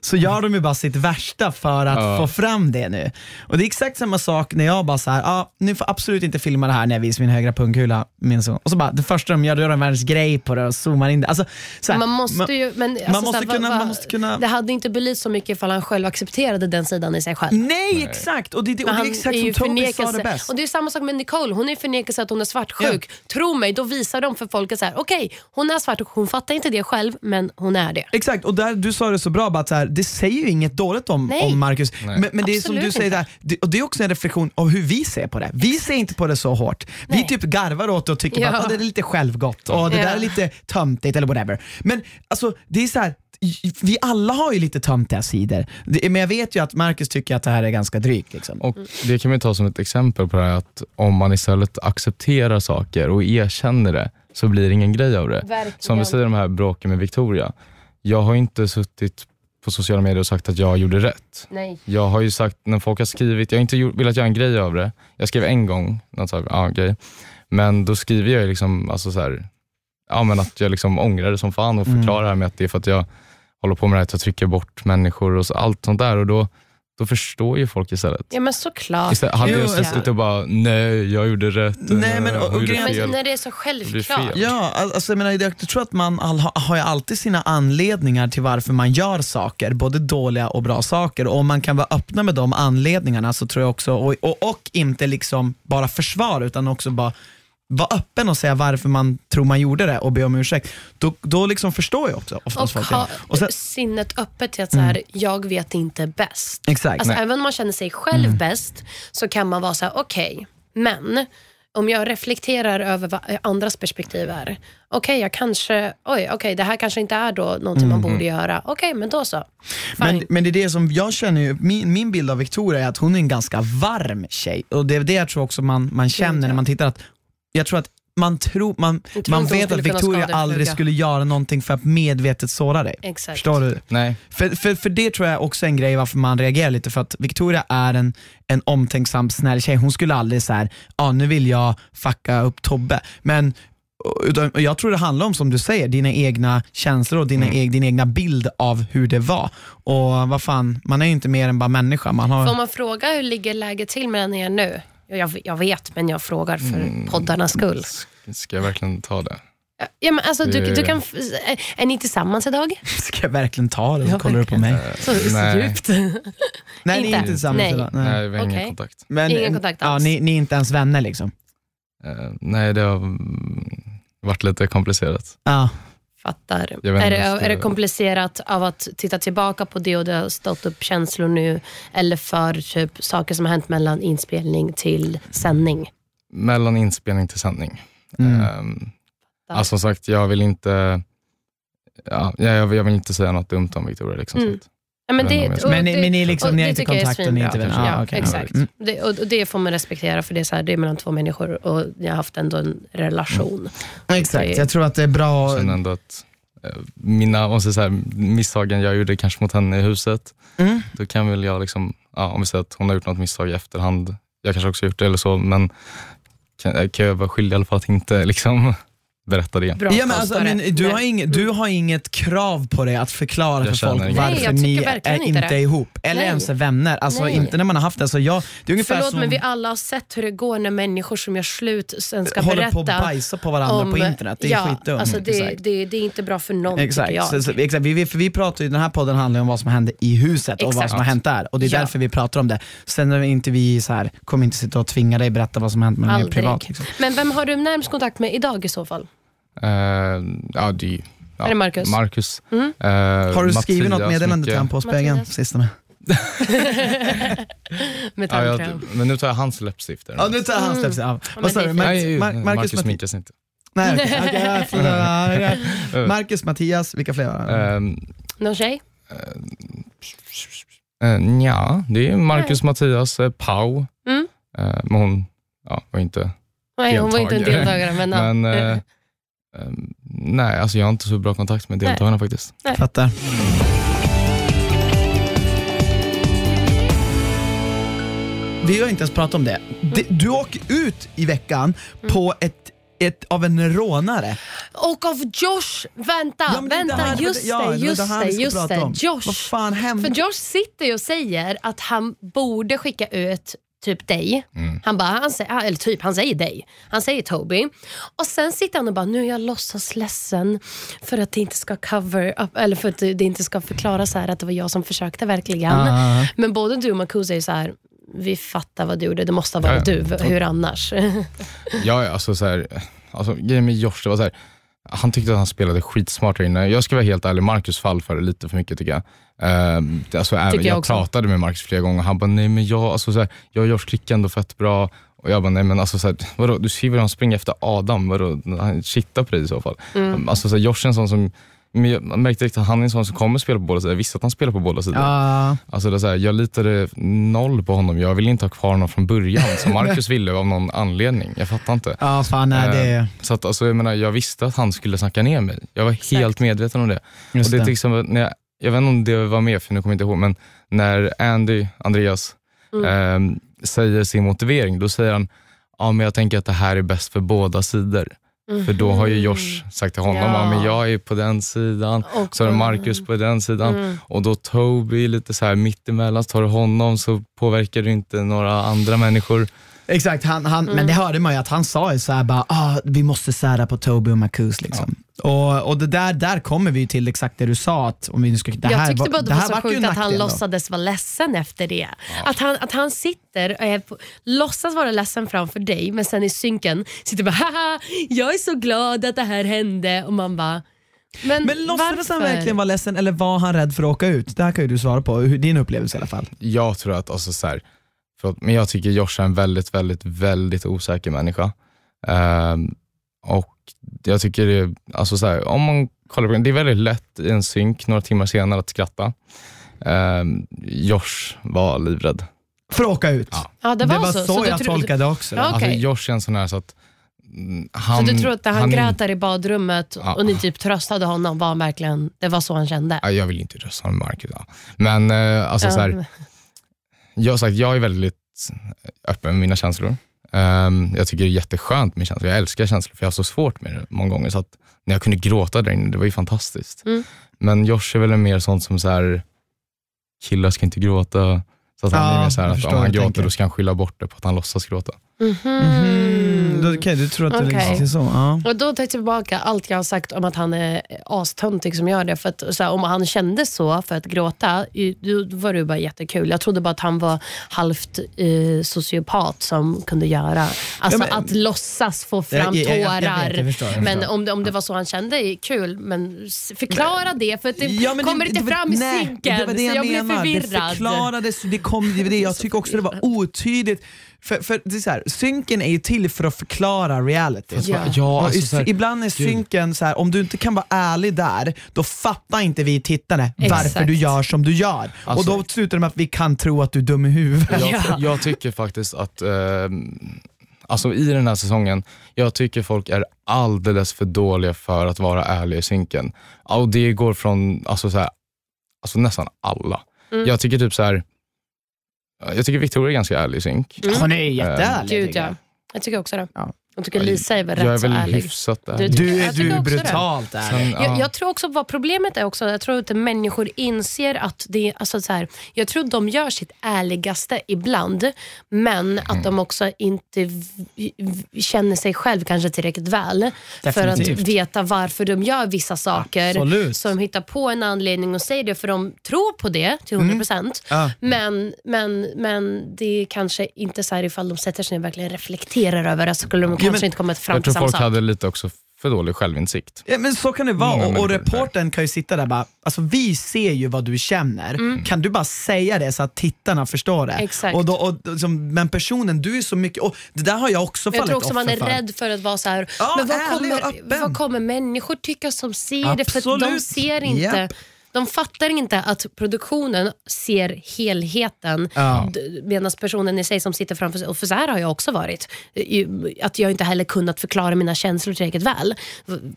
så gör de ju bara sitt värsta för att Ja. få fram det nu. Och det är exakt samma sak när jag bara såhär, ah, ni får absolut inte filma det här när jag visar min högra pungkula. Min son. Och så bara, det första de gör, då gör de världens grej på det och zoomar in det. Alltså, här, Man måste ju, men alltså, man måste så här, kunna- vad- man måste kunna- Det hade inte belyst så mycket ifall han själv accepterade den sidan i sig själv. Nej, exakt! Och det, det, och det är exakt som Toby sa det bäst. Och det är samma sak med Nicole, hon är förnekelse att hon är svartsjuk. Tro mig, då visar de för folk att okej, hon är svartsjuk, hon fattar inte det själv, men hon är det. Exakt, och där, du sa det så bra, bara att så här, det säger ju inget dåligt om, Nej. om Marcus. Men, men det är som du säger, där, det, och det är också en reflektion av hur vi ser på det. Vi ser inte på det så hårt. Vi Nej. typ garvar åt det och tycker Ja. att "Ah, det är lite självgott och det Ja. där är lite töntigt eller whatever. Men alltså, det är så här. Vi alla har ju lite töntiga sidor, men jag vet ju att Marcus tycker att det här är ganska drygt. Liksom. Och Det kan vi ta som ett exempel på det här att om man istället accepterar saker och erkänner det så blir det ingen grej av det. Verkligen. Som vi säger de här bråken med Victoria. Jag har inte suttit på sociala medier och sagt att jag gjorde rätt. Nej. Jag har ju sagt när folk har skrivit, jag har inte gjort, velat göra en grej av det. Jag skrev en gång, något så här, ja, grej. men då skriver jag liksom, alltså så här, ja, men att jag liksom ångrar det som fan och Mm. förklarar här med att det är för att jag håller på med det här att jag trycker bort människor och så, allt sånt där. Och då, då förstår ju folk istället. Ja men såklart. Istället, hade Jo, jag alltså- suttit och bara, nej jag gjorde rätt, Nej, men- och- och gjorde grejen- Men när det är så självklart. Ja, al- alltså, jag, menar, jag tror att man all, ha- har ju alltid sina anledningar till varför man gör saker, både dåliga och bra saker. Och om man kan vara öppna med de anledningarna så tror jag också, och, och, och inte liksom bara försvara utan också bara vara öppen och säga varför man tror man gjorde det och be om ursäkt. Då, då liksom förstår jag också oftast Och folk det. ha Och sen, sinnet öppet till att så här, jag vet inte bäst. exakt. Alltså, Nej. även om man känner sig själv bäst så kan man vara så här: okej, men om jag reflekterar över vad andras perspektiv är. Okej, jag kanske, oj, okej, det här kanske inte är då någonting man borde göra. Okej, men då så. Fine. Men, men det är det som jag känner, ju- min, min bild av Victoria är att hon är en ganska varm tjej. Och det är det jag tror också man, man känner när man tittar. att Jag tror att man, tror, man, tror man vet att Victoria aldrig fluga. skulle göra någonting för att medvetet såra dig. Exakt. Förstår du? Nej, För, för, för det tror jag också är en grej varför man reagerar lite, för att Victoria är en, en omtänksam, snäll tjej. Hon skulle aldrig säga, ah, nu vill jag fucka upp Tobbe. Men och jag tror det handlar om, som du säger, dina egna känslor och dina Mm. eg, din egna bild av hur det var. Och vad fan, man är ju inte mer än bara människa. Man har... Får man fråga hur ligger läget till mellan er nu? Jag, jag vet, men jag frågar för Mm. poddarnas skull. ska jag verkligen ta det? Ja, men alltså, du, du kan, är ni tillsammans idag? Ska jag verkligen ta det? Ja, Så *laughs* kollar du på mig. Så, så Nej. djupt. *laughs* *laughs* Nej, ni är Inte? tillsammans Nej. idag. Nej, Nej. vi har ingen Okej. kontakt. Men, Ingen kontakt ja, alls. ni, ni är inte ens vänner liksom? Eh, nej, det har mm, varit lite komplicerat. Ja. Fattar. Jag Är det, är det komplicerat av att titta tillbaka på det och det har stått upp känslor nu? Eller för typ saker som har hänt mellan inspelning till sändning? Mellan inspelning till sändning. Mm. Ehm, alltså som sagt, jag vill inte ja, jag, jag vill inte säga något dumt om Victoria. Liksom, Mm. Ja, men, det, och Men ni- det- men ni liksom- ni har inte tycker jag är kontakt och ni är inte vänner? Ah, Ja, okej. exakt. Mm. Det, och, och det får man respektera för det är, så här, det är mellan två människor och ni har haft ändå en relation. Exakt, jag tror att det är bra. Jag ändå att eh, mina om så här, misstagen jag gjorde kanske mot henne i huset, Mm. då kan väl jag, liksom, ja, om vi säger att hon har gjort något misstag i efterhand, jag kanske också gjort det eller så, men kan, kan jag vara skyldig i alla fall att inte liksom, berätta det. Bra Ja, men alltså, men du, har inget, du har inget krav på dig att förklara Jag för folk inget. varför Nej, ni är inte det. ihop, eller Nej. ens är vänner. Alltså Nej. inte när man har haft det. Så jag, det är ungefär Förlåt, som men vi alla har sett hur det går när människor som gör slut sen ska håller berätta på att bajsa på varandra om, på internet. Det är ja, skitdumt. Alltså det, Exakt. det, det är inte bra för någon Exakt, tycker jag. så, så, exakt. Vi, vi, för vi pratar ju, den här podden handlar om vad som hände i huset och vad Exakt. som har hänt där. Och det är Ja. därför vi pratar om det. Sen är inte vi så här, kommer inte sitta och tvinga dig berätta vad som har hänt Aldrig. privat. Liksom. Men vem har du närmst kontakt med idag i så fall? Eh, ja, det, är- ja, Är det Marcus? Marcus. Mm. Eh, Har du skrivit något meddelande till honom på spegeln sistone? *laughs* Med Ja, jag, men nu tar jag hans läppstifter. Ja, nu tar han Mm. steps. Ja. men Vad sa du? Marcus, Marcus sminkas inte. Nej, *laughs* ja, förlåt. *laughs* Ja, Marcus, Mattias, vilka fler? Um, Någon tjej? uh, ja, det är Marcus, Mattias, eh, Pau. Mm. Eh, men hon ja, var inte... Nej, hon var inte en Deltagare. Men. Men, eh, ehm, nej, alltså jag har inte så bra kontakt med deltagarna faktiskt. Fattar. Vi har inte ens pratat om det. Du åker ut i veckan på ett, ett av en rånare. Och av Josh, vänta, Ja, vänta, det här- just ja, det, är just det det, just det. Josh. Vad fan hände? För Josh sitter ju och säger att han borde skicka ut typ dig. Mm. Han bara, han säger, eller typ, han säger dig. Han säger Toby. Och sen sitter han och bara, nu är jag låtsas ledsen för att det inte ska cover up, eller för att det inte ska förklara så här att det var jag som försökte verkligen. Ah. Men både du och Marcus är så här, vi fattar vad du gjorde, det måste ha varit Ja, du, hur annars? *laughs* Ja, alltså, så här, alltså grejen med Josh, det var så här, han tyckte att han spelade skitsmart här inne. Jag ska vara helt ärlig, Marcus fall för det lite för mycket tycker jag. Ehm, alltså, även, jag jag pratade med Marcus flera gånger och han bara, nej men jag, alltså, så här, jag och Josh klickar ändå fett bra. Och jag bara, nej men alltså, så här, vadå, du skriver att han springer efter Adam, vadå, han kittar på dig i så fall. Mm. Alltså, så här, Josh är en sån som, men jag märkte riktigt att han är en sån som kommer spela på båda sidor. Jag visste att han spelar på båda sidor. Ja. Alltså det är så här, jag litade noll på honom. Jag ville inte ha kvar honom från början, som Marcus *laughs* ville av någon anledning. Jag fattar inte. Ja, fan nej, det Eh, Så att, alltså, jag, menar, jag visste att han skulle snacka ner mig. Jag var helt medveten om det. just och det, det. exempel, när jag, jag vet inte om det var med, för nu kommer jag inte ihåg, men när Andy, Andreas, Mm. eh, säger sin motivering, då säger han ja, men jag tänker att det här är bäst för båda sidor. För då har ju Josh sagt till honom, Ja. men jag är på den sidan, Och- så är det Marcus på den sidan. Mm. Och då Toby lite så här mittemellan, så tar du honom så påverkar du inte några andra människor. Exakt, han, han, men det hörde man ju att han sa ju såhär bara, ah, vi måste sära på Toby och Marcus liksom. Och, och det där, där kommer vi till exakt det du sa, att om vi nu ska, det jag här, tyckte bara det det var här så sjukt att han då. låtsades vara ledsen efter det. Att, han, att han sitter och är på, låtsas vara ledsen framför dig men sen i synken sitter bara haha, jag är så glad att det här hände och man bara men, Men låtsades han verkligen vara ledsen eller var han rädd för att åka ut? Det här kan ju du svara på, din upplevelse i alla fall. Jag tror att, alltså så här, för, men jag tycker Josh är en väldigt, väldigt, väldigt osäker människa. Ehm, och jag tycker det, alltså så här, om man kollar på det, det är väldigt lätt i en synk några timmar senare att skratta. Ehm, Josh var livrädd. För att åka ut. Ja. Ja, det var, så, så. jag du, tolkade det också. Ja, Alltså okej. Josh är en sån här så att mm, han... Så du tror att han, han grät där i badrummet Ja. och ni typ tröstade honom var verkligen, det var så han kände? Ja, jag vill inte rösta med Marcus. Ja. Men eh, alltså, så här, jag, sagt, jag är väldigt öppen med mina känslor. Ehm, jag tycker det är jätteskönt med känslor. Jag älskar känslor för jag har så svårt med det många gånger. Så att när jag kunde gråta där inne, det var ju fantastiskt. Mm. Men Josh är väl mer sånt som så här, killar ska inte gråta. Så att han Ja, är mer så här att om han gråter tänker. då ska han skylla bort det på att han låtsas gråta. Mhm. Mm, då- Okej, du tror att det liksom är så? Ja. Och då tar jag tillbaka allt jag har sagt om att han är astöntig som gör det. För att, så här, om han kände så för att gråta, då var det bara jättekul. Jag trodde bara att han var halvt eh, sociopat som kunde göra, alltså Ja, men- att låtsas få fram Jag- jag- jag- tårar. jag förstår, men om det, om det var så han kände, kul. Men förklara det, för att det Ja, men kommer inte det- fram i synken. Det var det så jag, jag blev menar. Det förvirrad. förklarades, det kom, det var det, jag tycker också det var *laughs* otydligt. För, för det är så här, synken är ju till för att förklara reality. Ja. ja alltså, här, ibland är synken så här, om du inte kan vara ärlig där, då fattar inte vi tittare varför Exakt. du gör som du gör. Alltså- och då slutar det med att vi kan tro att du är dum i huvudet. jag, Ja. jag tycker faktiskt att eh, Alltså i den här säsongen, jag tycker folk är alldeles för dåliga för att vara ärliga i synken. Och det går från alltså så här, alltså nästan alla. Mm. Jag tycker typ så här. Jag tycker Victoria är ganska ärlig i synk. Mm. Hon är jätteärlig. Gud tycker ja. jag. Jag tycker också det. Ja. Jag tycker Lisa är väl jag är rätt så väl ärlig. hyfsat Du- ärlig. Du, är- Jag du är det. brutalt ärlig. Sen, ja. Jag, jag tror också vad problemet är också, jag tror att människor inser att det alltså så här, jag tror de gör sitt ärligaste ibland, men att de också inte känner sig själv kanske tillräckligt väl för att Definitivt. veta varför de gör vissa saker. Absolut. Så de hittar på en anledning och säger det för de tror på det till 100%. Ja. Men, men, men det är kanske inte så här ifall de sätter sig ner och verkligen reflekterar över det så skulle de kanske men- inte komma fram Jag till tror samma folk sak. hade lite också för dålig självinsikt. Ja, men så kan det vara och, och reportern kan ju sitta där och bara, alltså vi ser ju vad du känner. Mm. Kan du bara säga det så att tittarna förstår det? Exakt. Och då, och, som, men personen, du är så mycket, och det där har jag också Jag fallit tror också man offer är för. rädd för att vara så här, Ja, men vad kommer, vad kommer människor tycka som ser det? För att de Absolut. ser inte Japp. De fattar inte att produktionen ser helheten Ja. medan personen i sig som sitter framför sig, och för så här har jag också varit, att jag inte heller kunnat förklara mina känslor tillräckligt väl.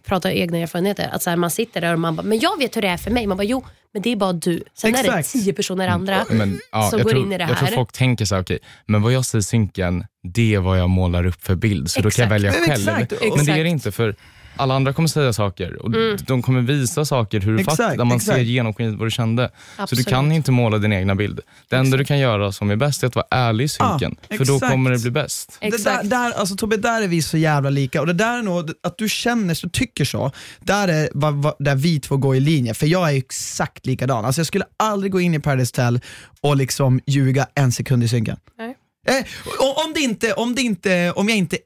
Prata egna erfarenheter. Att så här, man sitter där och man bara, men jag vet hur det är för mig. Man bara, jo, men det är bara du. Sen är det Exakt. tio personer andra Men, ja, som går tror, in i det jag tror här. folk tänker så här, okej, men vad jag ser i synken, det är vad jag målar upp för bild. Så då kan jag Exakt. välja Men själv. exakt. Men det är Exakt. det inte, för alla andra kommer säga saker och Mm. de kommer visa saker hur du Exakt, faktiskt, där man exakt. ser genomskinligt vad du kände. Så Absolut. du kan inte måla din egna bild. Det enda du kan göra som är bäst är att vara ärlig i synken, Ja, för då exakt. kommer det bli bäst. Det där, Exakt. där, alltså Tobbe, där är vi så jävla lika och det där är nog, att du känner så, tycker så, där är vad, vad, där vi två går i linje. För jag är exakt likadan. Alltså jag skulle aldrig gå in i Paradise Hotel och liksom ljuga en sekund i synken. Nej. Eh, och om det inte, om det inte, om jag inte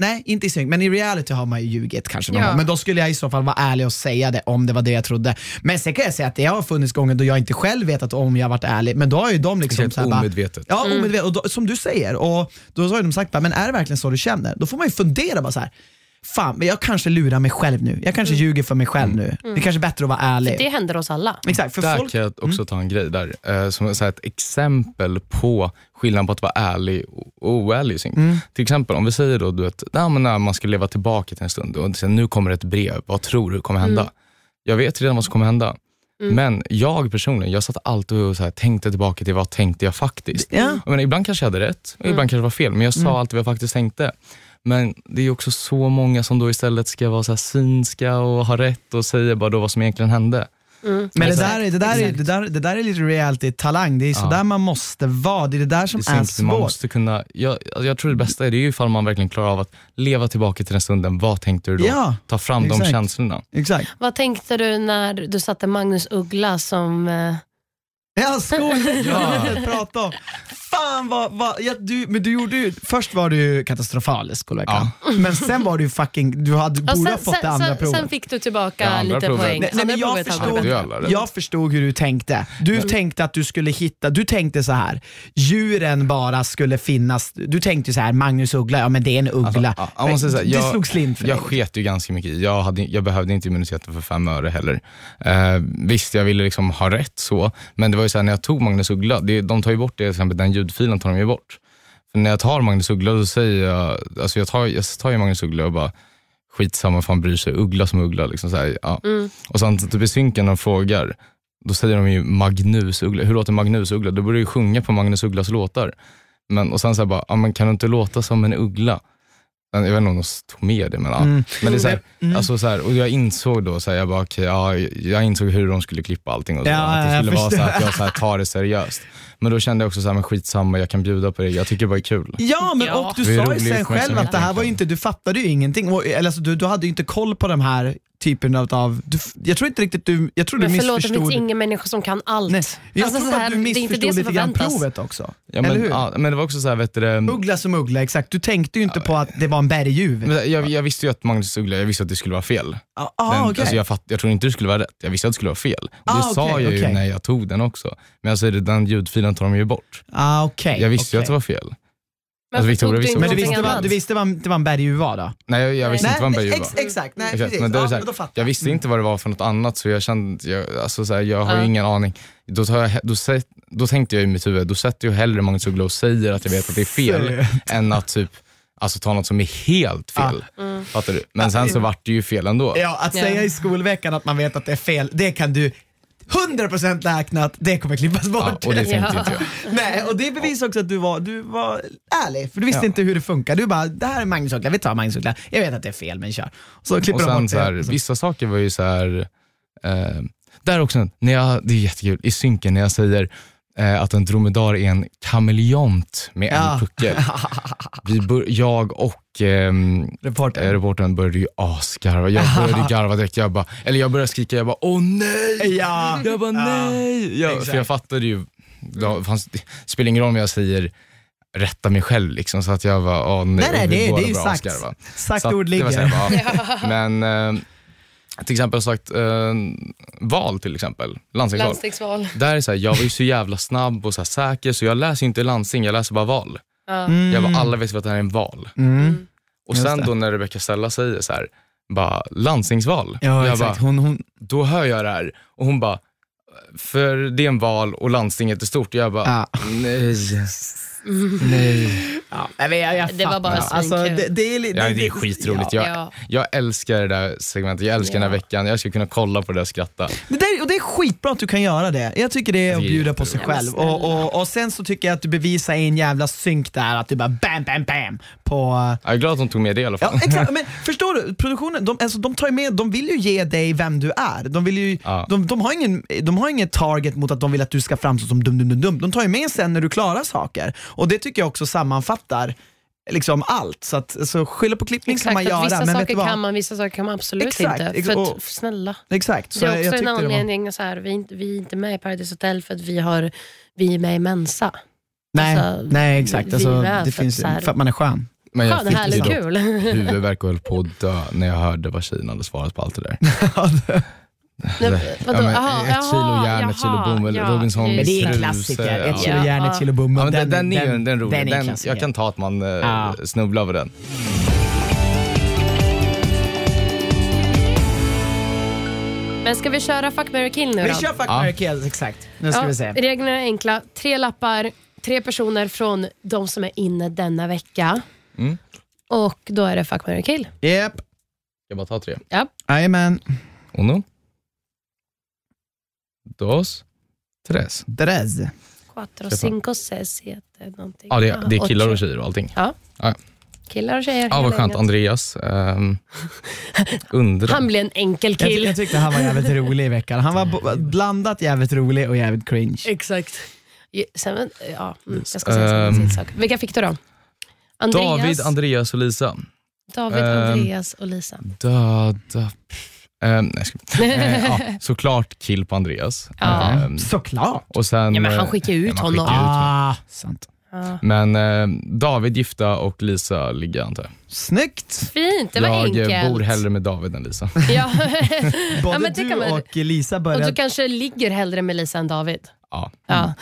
Nej, inte i synk, men i reality har man ju ljugit kanske någon Ja. gång. Men då skulle jag i så fall vara ärlig och säga det om det var det jag trodde. Men sen kan jag säga att det har funnits gånger då jag inte själv vetat om jag varit ärlig, men då har ju de liksom Helt så här bara, omedvetet. Ja, Mm. omedvetet. Och då, som du säger, och då har ju de sagt bara, men är det verkligen så du känner? Då får man ju fundera bara så här. Fan, men jag kanske lurar mig själv nu. Jag kanske ljuger för mig själv nu. Det är kanske är bättre att vara ärlig. Mm. Det händer oss alla. Exakt, för Där folk... kan jag också ta en grej där, eh, som så här, ett exempel på skillnaden på att vara ärlig och oärlig synk. Till exempel om vi säger då, du vet, ja, men när man ska leva tillbaka till en stund och sen, nu kommer ett brev, vad tror du kommer hända? Jag vet redan vad som kommer hända. Men jag personligen, jag satt alltid och så här, tänkte tillbaka till vad tänkte jag faktiskt. Ja. Jag menar, ibland kanske jag hade rätt och ibland kanske det var fel, men jag sa alltid vad jag faktiskt tänkte. Men det är också så många som då istället ska vara så här synska och ha rätt och säga bara då vad som egentligen hände. Men det där, är, det, där är, det, där, det där är lite reality-talang. Det är så där man måste vara. Det är det där som Det är man svårt. måste kunna, jag, alltså jag tror det bästa är det är ju ifall man verkligen klarar av att leva tillbaka till den stunden. Vad tänkte du då? Ja, Ta fram de exakt. känslorna. Exakt. Vad tänkte du när du satte Magnus Uggla som... Jag skojar, Ja. jag *laughs* vill prata om. Fan vad, vad ja, du, men du gjorde ju, först var du ju katastrofal i skolveckan. Men sen var du ju fucking, du hade, Ja, borde ha sen, fått det andra sen, provet. sen fick du tillbaka Ja, andra lite provet. poäng. Nej, nej, men jag, förstod, jag förstod hur du tänkte. Du tänkte att du skulle hitta, du tänkte så här. djuren bara skulle finnas. Du tänkte så här, Magnus Uggla, ja men det är en uggla. Ja, jag måste säga, det jag, slog slint för Jag dig. sket ju ganska mycket i. Jag, hade, jag behövde inte immuniteten för fem öre heller. Eh, visst, jag ville liksom ha rätt så, men det var ju så här, när jag tog Magnus Uggla, det, de tar ju bort det, till exempel den ljudfilen tar de ju bort. För när jag tar Magnus Uggla, då säger jag, alltså jag tar, jag tar ju Magnus Uggla och bara, skitsamma, fan bryr sig, Uggla som Uggla. Liksom så här, ja. Och sen typ i synken när de frågar, då säger de ju Magnus Uggla. Hur låter Magnus Uggla? Då börjar du ju sjunga på Magnus Ugglas låtar. Men, och sen så bara, ja, men kan du inte låta som en uggla? Jag vet inte om de tog med det, men, ja. Mm. men det är så här, Mm. alltså så här, och jag insåg då, så här, jag, bara, okay, ja, jag insåg hur de skulle klippa allting och så, Ja, att det skulle vara så här, att jag så tar det seriöst. Men då kände jag också så här, men skitsamma, jag kan bjuda på det, jag tycker det bara är kul. Ja, men Ja. och du Det sa ju sen själv att det här var ju inte, du fattade ju ingenting. Och, eller alltså, du, du hade ju inte koll på de här typen av, du, jag tror inte riktigt du, jag tror du Men förlåt, det missförstod. finns ingen människa som kan allt. Nej, jag Alltså, tror så att här, du det är inte det missförstod som lite grann provet också. Ja, eller men, hur? ja, men det var också så här, vet du, det, Uggla som uggla, exakt. Du tänkte ju inte på att det var en berguv. men jag, jag visste ju att Magnus Uggla, jag visste att det skulle vara fel. Ah, Den, ah, okej. alltså jag, fatt, jag tror inte det skulle vara rätt, jag visste att det skulle vara fel. Och det Ah, sa okej, jag ju okej. när jag tog den också. Men det, den ljudfilen tar de ju bort. ah, okej, Jag visste ju okej. att det var fel. Men Alltså, Victoria visste Men du visste, vad, du visste vad, det var en berguv var då? Nej, jag, jag visste inte vad en berguv ex, var. Exakt, nej Exakt, precis. men det är ja, då här, fattar jag visste inte vad det var för något annat så jag kände, jag, alltså så här, jag har ju ingen aning. Då, tar jag, då, då tänkte jag i mitt huvud, då sätter jag hellre Magnus Uggla och säger att jag vet att det är fel än att typ Alltså ta något som är helt fel. Mm. Fattar du? Men sen så vart det ju fel ändå. Ja, att säga i skolveckan att man vet att det är fel, det kan du 100% räkna att det kommer klippas bort. Ja, och det tänkte Ja. inte jag. Nej, och det bevisar också att du var, du var ärlig, för du visste Ja. inte hur det funkar. Du bara, det här är Magnus Uggla, vi tar Magnus Uggla. Jag vet att det är fel, men kör. Så klipper Och de sen bort så här, det. vissa saker var ju så här, eh, där också, när jag, det är jättekul, i synken när jag säger att en dromedar är en kameleont med Ja. en puckel. *laughs* Vi bör, jag och ehm, eh, reportern började ju asgarva. Jag började *laughs* garva direkt. Jag bara, eller jag började skrika, jag bara åh nej! Ja. Jag bara nej! Jag, för jag fattade ju, då fanns, det spelar ingen roll om jag säger rätta mig själv liksom, så att jag var åh nej. Nej, nej, det, det är ju sagt. Sagt Så att ord det ligger. *laughs* Men eh, till exempel sagt eh, val till exempel, landstingsval. Landstingsval. Där är så här, jag var ju så jävla snabb och så här säker så jag läser inte landsting, jag läser bara val. Mm. Jag bara, alla vet att det här är en val. Mm. Och Just sen det. då när Rebecca Stella säger så här, bara landstingsval. Ja, jag exakt. bara, Hon, hon, då hör jag det här och hon bara, för det är en val och landstinget är stort. Jag bara, Ja. nej. Nej. ja, vet, jag, jag Det var bara alltså, det, det, är, li- Ja, det är skitroligt. Ja. Jag, Ja. jag älskar det där segmentet, jag älskar den här Ja. veckan. Jag skulle kunna kolla på det och skratta. Det, där, och det är skitbra att du kan göra det. Jag tycker det är att Det bjuda på sig själv. Ja, men Och, och, och sen så tycker jag att du bevisar en jävla synk där, att du bara bam, bam, bam på... Jag är glad att de tog med det i alla Ja, fall. exakt. Men *laughs* förstår du? Produktionen, de, alltså, de tar ju med, de vill ju ge dig vem du är. De, vill ju, Ja. de, de, har ingen, de har ingen target mot att de vill att du ska framstå som dum, dum, dum, dum. De tar ju med sen när du klarar saker. Och det tycker jag också sammanfattar liksom allt. Så, att, så skylla på klippning man Exakt, att göra, vissa men saker kan man, vissa saker kan man absolut Exakt, inte. För och- att, snälla. Exakt. Så Det är jag också en tyckte det var- anledning, så här, vi, är inte, vi är inte med i Paradise Hotel för att vi, har, vi är med i Mensa. Nej, Alltså, nej exakt. Alltså, det för att finns, så här- för att man är skön. Men jag fick kul. *laughs* huvudvärk och höll på att dö när jag hörde vad tjejerna hade svarat på allt det där. *laughs* Nej, vadå? Ja, men Jaha, ett kilo järn, ett kilo bomull, ja, Robinson. Men det är en klassiker. Ett kilo järn, ett kilo bomull. Ja, men den, den, är den rolig. den är en Den, jag kan ta att man eh, Ja. snubblar över den. Men ska vi köra Fuck, marry, kill nu Vi då? kör Fuck, Ja. marry, kill, exakt. Nu ska Ja, vi se. Reglerna är enkla. Tre lappar, tre personer från de som är inne denna vecka. Mm. Och då är det Fuck, marry, kill. Yep. Jag bara ta tre. Ja. Jajamän. Uno. Dos. Tres. Tres. Quattro, cinco, seis, siete, någonting. Ja, det, är- det är killar och tjejer och allting. Killar och tjejer. Ja, vad skönt. Andreas. Um, undrar. Han blir en enkel Jag, kill. jag tyckte han var jävligt rolig i veckan. Han var blandat jävligt rolig och jävligt cringe. Exakt. Ja, Sen, ja, mm, jag ska säga um, sak. Vilka fick du då? Andreas, David, Andreas och Lisa. David Ehm. Andreas och Lisa. Döda... Um, nej, jag skojar. *laughs* Eh, ja, såklart kill på Andreas. Ja. Ehm, Såklart. och sen, Ja, men han eh, skickar ut man honom. skickar ut honom. Ah, sant. Ja. Men eh, David gifta och Lisa ligga antar jag. Snyggt. Fint, det var jag enkelt. bor hellre med David än Lisa. Ja. *laughs* *laughs* Både men det du och Lisa och började... du kanske ligger hellre med Lisa än David. Ja, Ja.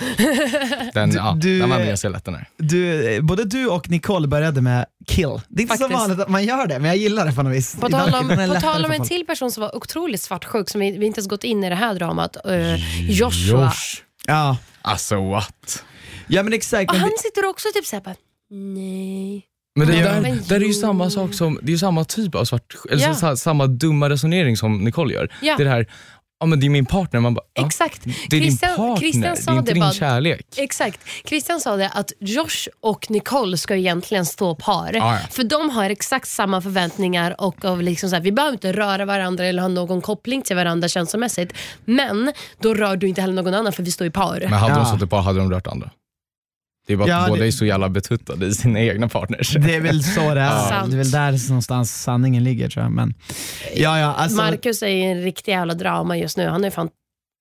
den, Du- ja, du, den var eh, ganska lätt den här. Du, både du och Nicole började med kill. Det är inte så Faktiskt. vanligt att man gör det, men jag gillar det på något vis. På tal om, på tal om en till person som var otroligt svartsjuk, som vi, vi inte ens gått in i det här dramat. Uh, Joshua. Josh. Ja. Alltså what? ja, men exakt. Och Men han det, sitter också typ såhär bara, nej. Men det Ja. där, Men där är ju samma sak som, det är ju samma typ av svart, eller Ja. sa, samma dumma resonering som Nicole gör. Ja. Det är det här, ja men det är min partner, man bara, ja, Exakt. det är Christian- din partner, Christian det sa är inte det din bara- kärlek. Exakt. Christian sa det att Josh och Nicole ska egentligen stå par. Ja, ja. För de har exakt samma förväntningar och av liksom så här, vi behöver inte röra varandra eller ha någon koppling till varandra känslomässigt. Men då rör du inte heller någon annan för vi står ju par. Men hade Ja. de suttit på hade de rört andra. Det är bara Ja, att båda det- är så jävla betuttade i sina egna partners. det är väl så det är. Sant. Det är väl där någonstans sanningen ligger tror jag. Men, ja, ja, alltså, Marcus är i en riktig jävla drama just nu. Han är fan,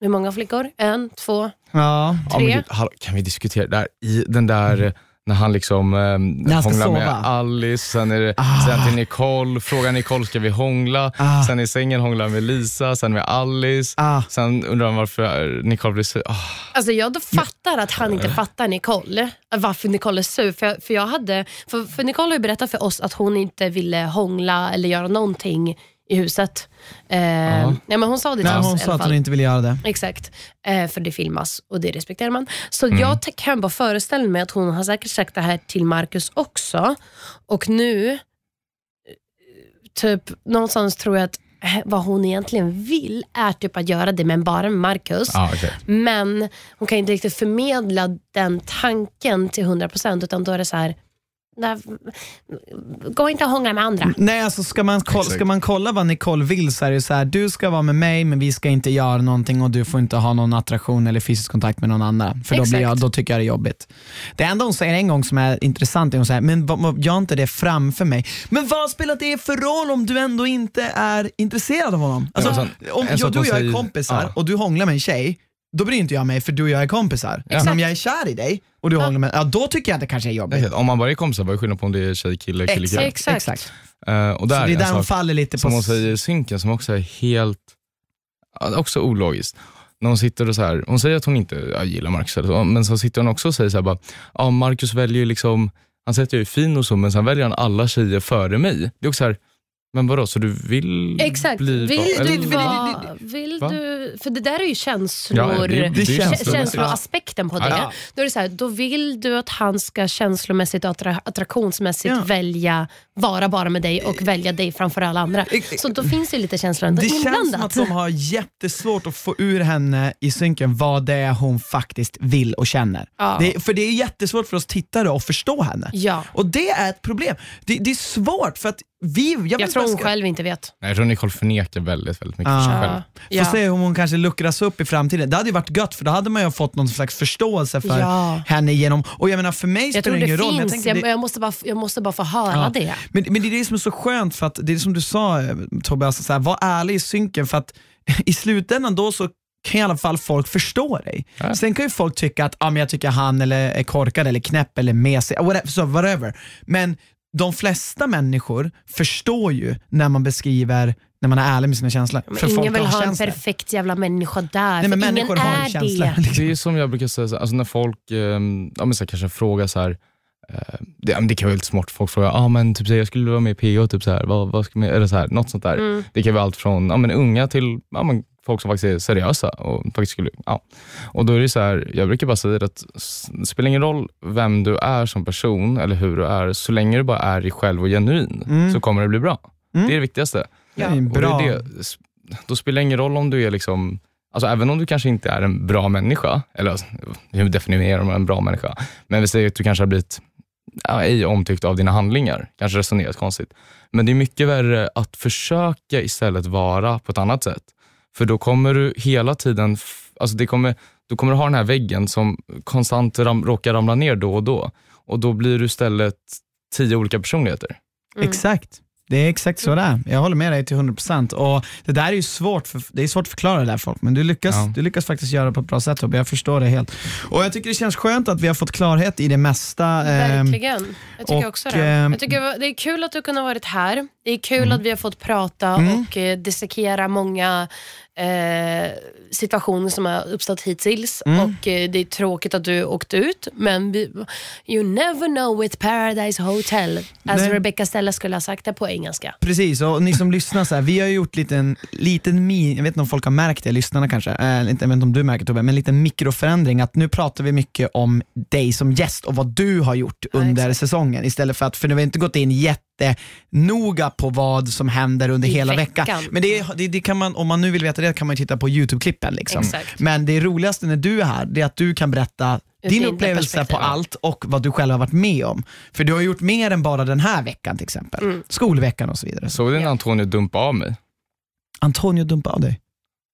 hur många flickor? En, två? Ja, ja. men Tre. gud, hallå, kan vi diskutera det där? I den där, när han liksom eh, han hånglar med sova. Alice, sen, är det, Ah. sen till Nicole, frågar Nicole ska vi hångla, Ah. sen i sängen hånglar han med Lisa, sen med Alice, Ah. sen undrar han varför Nicole blir sur. Ah. Alltså jag då fattar att han inte fattar Nicole, varför Nicole är sur. För, jag- för, jag hade, för, för Nicole har ju berättat för oss att hon inte ville hångla eller göra någonting i huset. Eh, ja. men hon sa det till Nej, oss hon sa att hon inte ville göra det. Exakt, eh, för det filmas och det respekterar man. Så Mm. jag kan bara föreställa mig att hon har säkert sagt det här till Marcus också. Och nu, eh, typ någonstans tror jag att eh, vad hon egentligen vill är typ att göra det, men bara med Marcus. Ah, okay. Men hon kan inte riktigt förmedla den tanken till 100% utan då är det så här, nej, gå inte och hångla med andra. Nej, alltså ska man, kolla, ska man kolla vad Nicole vill så är det så här, du ska vara med mig men vi ska inte göra någonting och du får inte ha någon attraktion eller fysisk kontakt med någon annan. För då, blir jag, då tycker jag det är jobbigt. Det enda hon säger en gång som är intressant är hon säger, men gör inte det framför mig. Men vad spelar det för roll om du ändå inte är intresserad av honom? Alltså, Ja, sen- om jag, du och jag är kompisar ja. och du hånglar med en tjej, då bryr inte jag mig för du och jag är kompisar. Men om jag är kär i dig och du hånglar med, ja då tycker jag att det kanske är jobbigt. Exakt. Om man bara är kompisar, vad är skillnaden på om det är tjej, kille, kille, kille? Exakt. Exakt. Eh, och där Så det är där hon faller lite på... som hon säger i synken som också är helt, ja, också ologiskt. När hon sitter och så här, hon säger att hon inte ja, gillar Marcus, eller så, men så sitter hon också och säger så här bara, ja Marcus väljer liksom, han säger att jag är fin och så, men sen väljer han alla tjejer före mig. Det är också så här, men vadå, så du vill Exakt. bli Vill eller- du vara... Vill Va? du, för det där är ju känslor, Ja, det- det är Det känns- kä- känsloaspekten på det. Ja. Då är det så här, då vill du att han ska känslomässigt och attra- attraktionsmässigt Ja. välja vara bara med dig och välja dig framför alla andra. Så då finns det lite känslor ändå Det känns som att de har jättesvårt att få ur henne i synken vad det är hon faktiskt vill och känner. Ja. Det, för det är jättesvårt för oss tittare att förstå henne. Ja. Och det är ett problem. Det, det är svårt för att vi... Jag, Jag tror hon ska- själv inte vet. Nej, jag tror Nicole förnekar väldigt, väldigt mycket Ah. för sig själv. Får Ja. se om hon kanske luckras upp i framtiden. Det hade ju varit gött för då hade man ju fått någon slags förståelse för Ja. henne genom... Och jag menar för mig Jag spelar det ingen roll. jag, det- jag, måste bara, jag måste bara få höra Ja. det. Men, men det är det som är så skönt för att, det är som du sa eh, Tobbe, alltså så här, var ärlig i synken för att *laughs* i slutändan då så kan i alla fall folk förstå dig. Ja. Sen kan ju folk tycka att ah, men jag tycker han eller är korkad eller knäpp eller mesig, whatever, så whatever. Men de flesta människor förstår ju när man beskriver, när man är ärlig med sina känslor. Men för ingen folk vill ha en känslor. perfekt jävla människa där. Nej, men människor ingen har *laughs* är ju känslor. det. Det är som jag brukar säga, så- alltså när folk eh, ja, men så kanske frågar så här, det, ja, men det kan vara lite smart, folk frågar, ah, men typ, så här, jag skulle vilja vara med i PH, typ, så här, vad, vad ska man, eller så här, något sånt där. Mm. Det kan vara allt från ja, men unga till ja, men folk som faktiskt är seriösa. Och, faktiskt skulle, ja. och då är det så här, jag brukar bara säga det att det spelar ingen roll vem du är som person eller hur du är, så länge du bara är dig själv och genuin Mm. så kommer det bli bra. Mm. Det är det viktigaste. Det Och det bra... är det, då spelar det ingen roll om du är liksom, alltså även om du kanske inte är en bra människa, eller alltså, hur definierar man en bra människa? Men vi säger att du kanske har blivit ja, ej omtyckt av dina handlingar, kanske resonerat konstigt. Men det är mycket värre att försöka istället vara på ett annat sätt. För då kommer du hela tiden, alltså det kommer, du kommer ha den här väggen som konstant ram, råkar ramla ner då och då. Och då blir du istället tio olika personligheter. Mm. Exakt. Det är exakt så det är. Jag håller med dig till 100%. Och det där är ju svårt, för, det är svårt att förklara det där folk, men du lyckas, Ja. du lyckas faktiskt göra det på ett bra sätt Tobbe. Jag förstår det helt. Och jag tycker det känns skönt att vi har fått klarhet i det mesta. ehm, Verkligen. Jag tycker och, också det. ehm, Jag tycker det är kul att du kunnat varit här. Det är kul Mm. att vi har fått prata och eh, dissekera många eh, situationer som har uppstått hittills. Mm. Och eh, Det är tråkigt att du åkte ut, men vi, you never know with Paradise Hotel. As Nej. Rebecca Stella skulle ha sagt det på engelska. Precis, och ni som lyssnar, så här, vi har gjort liten, liten min, jag vet inte om folk har märkt det, lyssnarna kanske, äh, inte, jag vet inte om du märker Tobbe, men en liten mikroförändring att nu pratar vi mycket om dig som gäst och vad du har gjort Ja, under exakt. säsongen istället för att, för nu har vi inte gått in jättenoga på vad som händer under I hela veckan. veckan. Men det, det, det kan man, om man nu vill veta det kan man ju titta på YouTube-klippen. Liksom. Exakt. Men det roligaste när du är här, det är att du kan berätta din upplevelse på allt och vad du själv har varit med om. För du har gjort mer än bara den här veckan till exempel. Mm. Skolveckan och så vidare. Såg du när. Antonio dumpade av mig? Antonio dumpade av dig.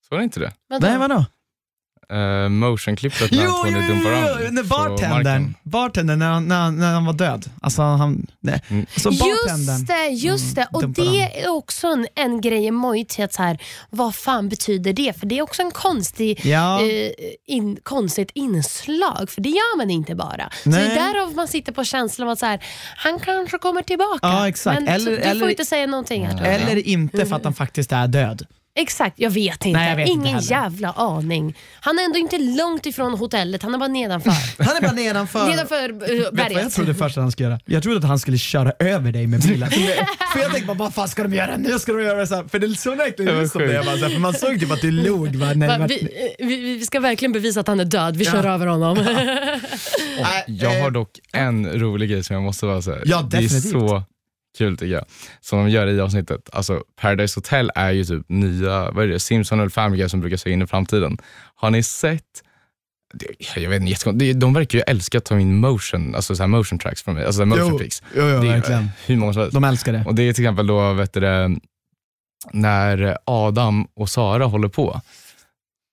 Såg du inte det? Vadå? Nej, vadå? Uh, motionklippet när Jo, Tony jo, jo, dumpar jo, honom när bartendern, bartendern när, han, när, han, när han var död. Alltså han, nej. Mm. Så bartendern. Just det, just det. Och det är också en, en grej i att så här, vad fan betyder det? För det är också en konstig, Ja. eh, in, konstigt inslag, för det gör man inte bara. Så Nej. det är därav man sitter på känslan av att så här, han kanske kommer tillbaka. Ja, exakt. Men Eller- du eller- får inte säga någonting här. Eller inte för att han faktiskt är död. Exakt, jag vet inte. Nej, jag vet inte Ingen heller. jävla aning. Han är ändå inte långt ifrån hotellet, han är bara nedanför. *laughs* Han är bara nedanför. nedanför uh, Vet du vad jag berget. trodde först att han skulle göra? Jag trodde att han skulle köra över dig med bilen. *laughs* för jag tänkte bara, vad fan ska de göra nu? Ska de göra så här? För det såg verkligen var ut som det. Jag bara, så här, för man såg typ att du log. Va? När, Va, vi, eh, vi, vi ska verkligen bevisa att han är död, vi Ja. kör över honom. Nej, Jag eh, har dock en rolig grej som jag måste bara säga. Ja, det är definitivt. så kul tycker jag. Som de gör i avsnittet. Alltså, Paradise Hotel är ju typ nya, vad är det, Simpson eller Family Guy som brukar se in i framtiden. Har ni sett jag vet inte, jättekonstigt. de verkar ju älska att ta in motion, alltså så här motion tracks från mig, alltså motion Jo, pics. jo, jo, Det är verkligen. hur många som helst. De älskar det. Och det är till exempel då, vet du, det, när Adam och Sara håller på.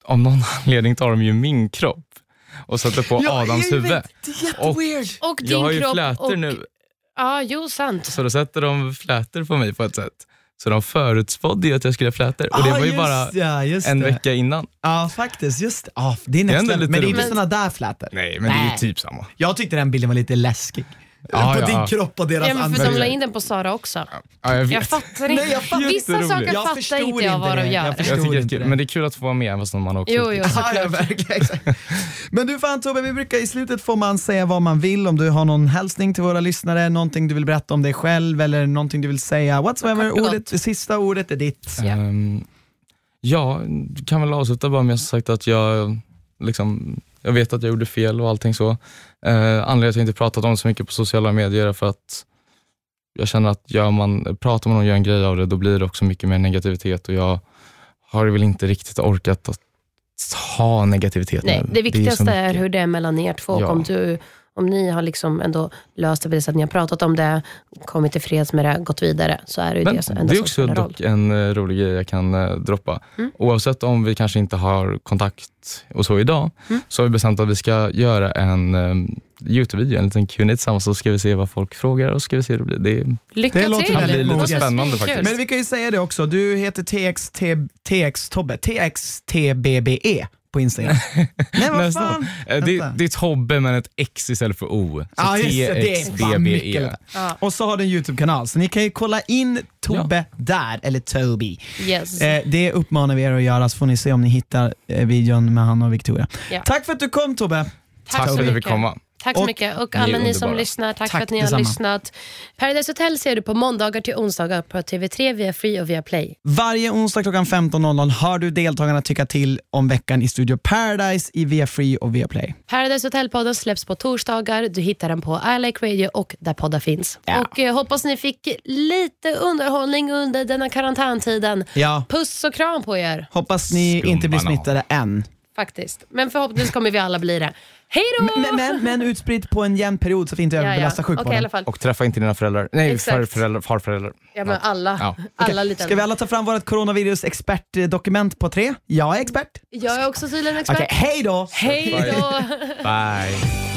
Om någon *laughs* anledning tar de ju min kropp och sätter på Ja, Adams huvud. Det är jätteweird. och din Jag har ju kropp flätor och, nu, Ja, jo sant. så då sätter de flätor på mig på ett sätt. Så de förutspådde ju att jag skulle ha flätor och det Ah, var ju bara ja, en det. vecka innan. Ja, faktiskt. Just. Ja, det är Det är Men det är inte såna där flätor. Nej, men det är Nej. ju typ samma. Jag tyckte den bilden var lite läskig. Ja, på ja. din kropp och deras Ja, men för de la in den på Sara också. Ja, jag. Jag fattar inte. Nej, jag fattar- Vissa saker Jag fattar inte jag vad de gör. Jag jag det inte det. men det är kul att få vara med även om man har åkt Jo, jo, Ja, verkligen. Men du fan Tobbe, vi brukar i slutet får man säga vad man vill, om du har någon hälsning till våra lyssnare, någonting du vill berätta om dig själv eller någonting du vill säga. Whatsoever, ordet, det sista ordet är ditt. Ja. Ja, kan väl avsluta bara med att sagt att jag, liksom, jag vet att jag gjorde fel och allting så. Uh, anledningen till att jag inte pratat om det så mycket på sociala medier är för att jag känner att gör man, pratar man och gör en grej av det, då blir det också mycket mer negativitet och jag har väl inte riktigt orkat att ha negativitet Nej, det är viktigaste så är, mycket. hur det är mellan er två. Ja. Om, du, om ni har liksom ändå löst det på det sättet, ni har pratat om det, kommit till freds med det, gått vidare, så är det ju Men det som, det är också dock en eh, rolig grej jag kan eh, droppa. Mm. Oavsett om vi kanske inte har kontakt och så idag, Mm. så har vi bestämt att vi ska göra en um, Youtube-video, en liten Q&A tillsammans, så ska vi se vad folk frågar och ska vi se hur det blir. Det är, Lycka Det låter till! moget. låter Spännande faktiskt. Men vi kan ju säga det också, du heter TXT, TX Tobbe, TXTBBE på Instagram. *laughs* Nej vad fan. Eh, det, det är ett hobby men ett X istället för O. Så Ja, TXDBE. mycket. Ja. Och så har du en YouTube-kanal, så ni kan ju kolla in Tobbe där, eller Toby. Yes. Eh, det uppmanar vi er att göra, så får ni se om ni hittar eh, videon med han och Victoria. Ja. Tack för att du kom Tobbe. Tack för att jag fick komma. Tack så Och mycket. Och ni alla ni som underbara. lyssnar, tack, Tack för att ni detsamma. har lyssnat. Paradise Hotel ser du på måndagar till onsdagar på TV3 via Free och via Play. Varje onsdag klockan 15.00 har du deltagarna tycka till om veckan i Studio Paradise i via Free och via Play. Paradise Hotel-podden släpps på torsdagar. Du hittar den på I Like Radio och där poddar finns. Ja. Och eh, hoppas ni fick lite underhållning under denna karantäntiden. Ja, Puss och kram på er, hoppas ni inte blir Skumbanan. smittade än. faktiskt. Men förhoppningsvis kommer vi alla bli det. Hej då! Men, men, men utspritt på en jämn period så att inte ja, i sjukvården. fall. Och träffa inte dina föräldrar. Nej, farföräldrar. farföräldrar. Ja, men alla. Ja. alla lite Ska vi alla ta fram vårt coronavirus expertdokument på tre? Jag är expert. Jag är också tydligen Okej, expert. hej då! Hej då! Bye.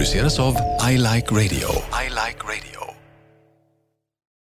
produceras av I Like Radio. I like radio.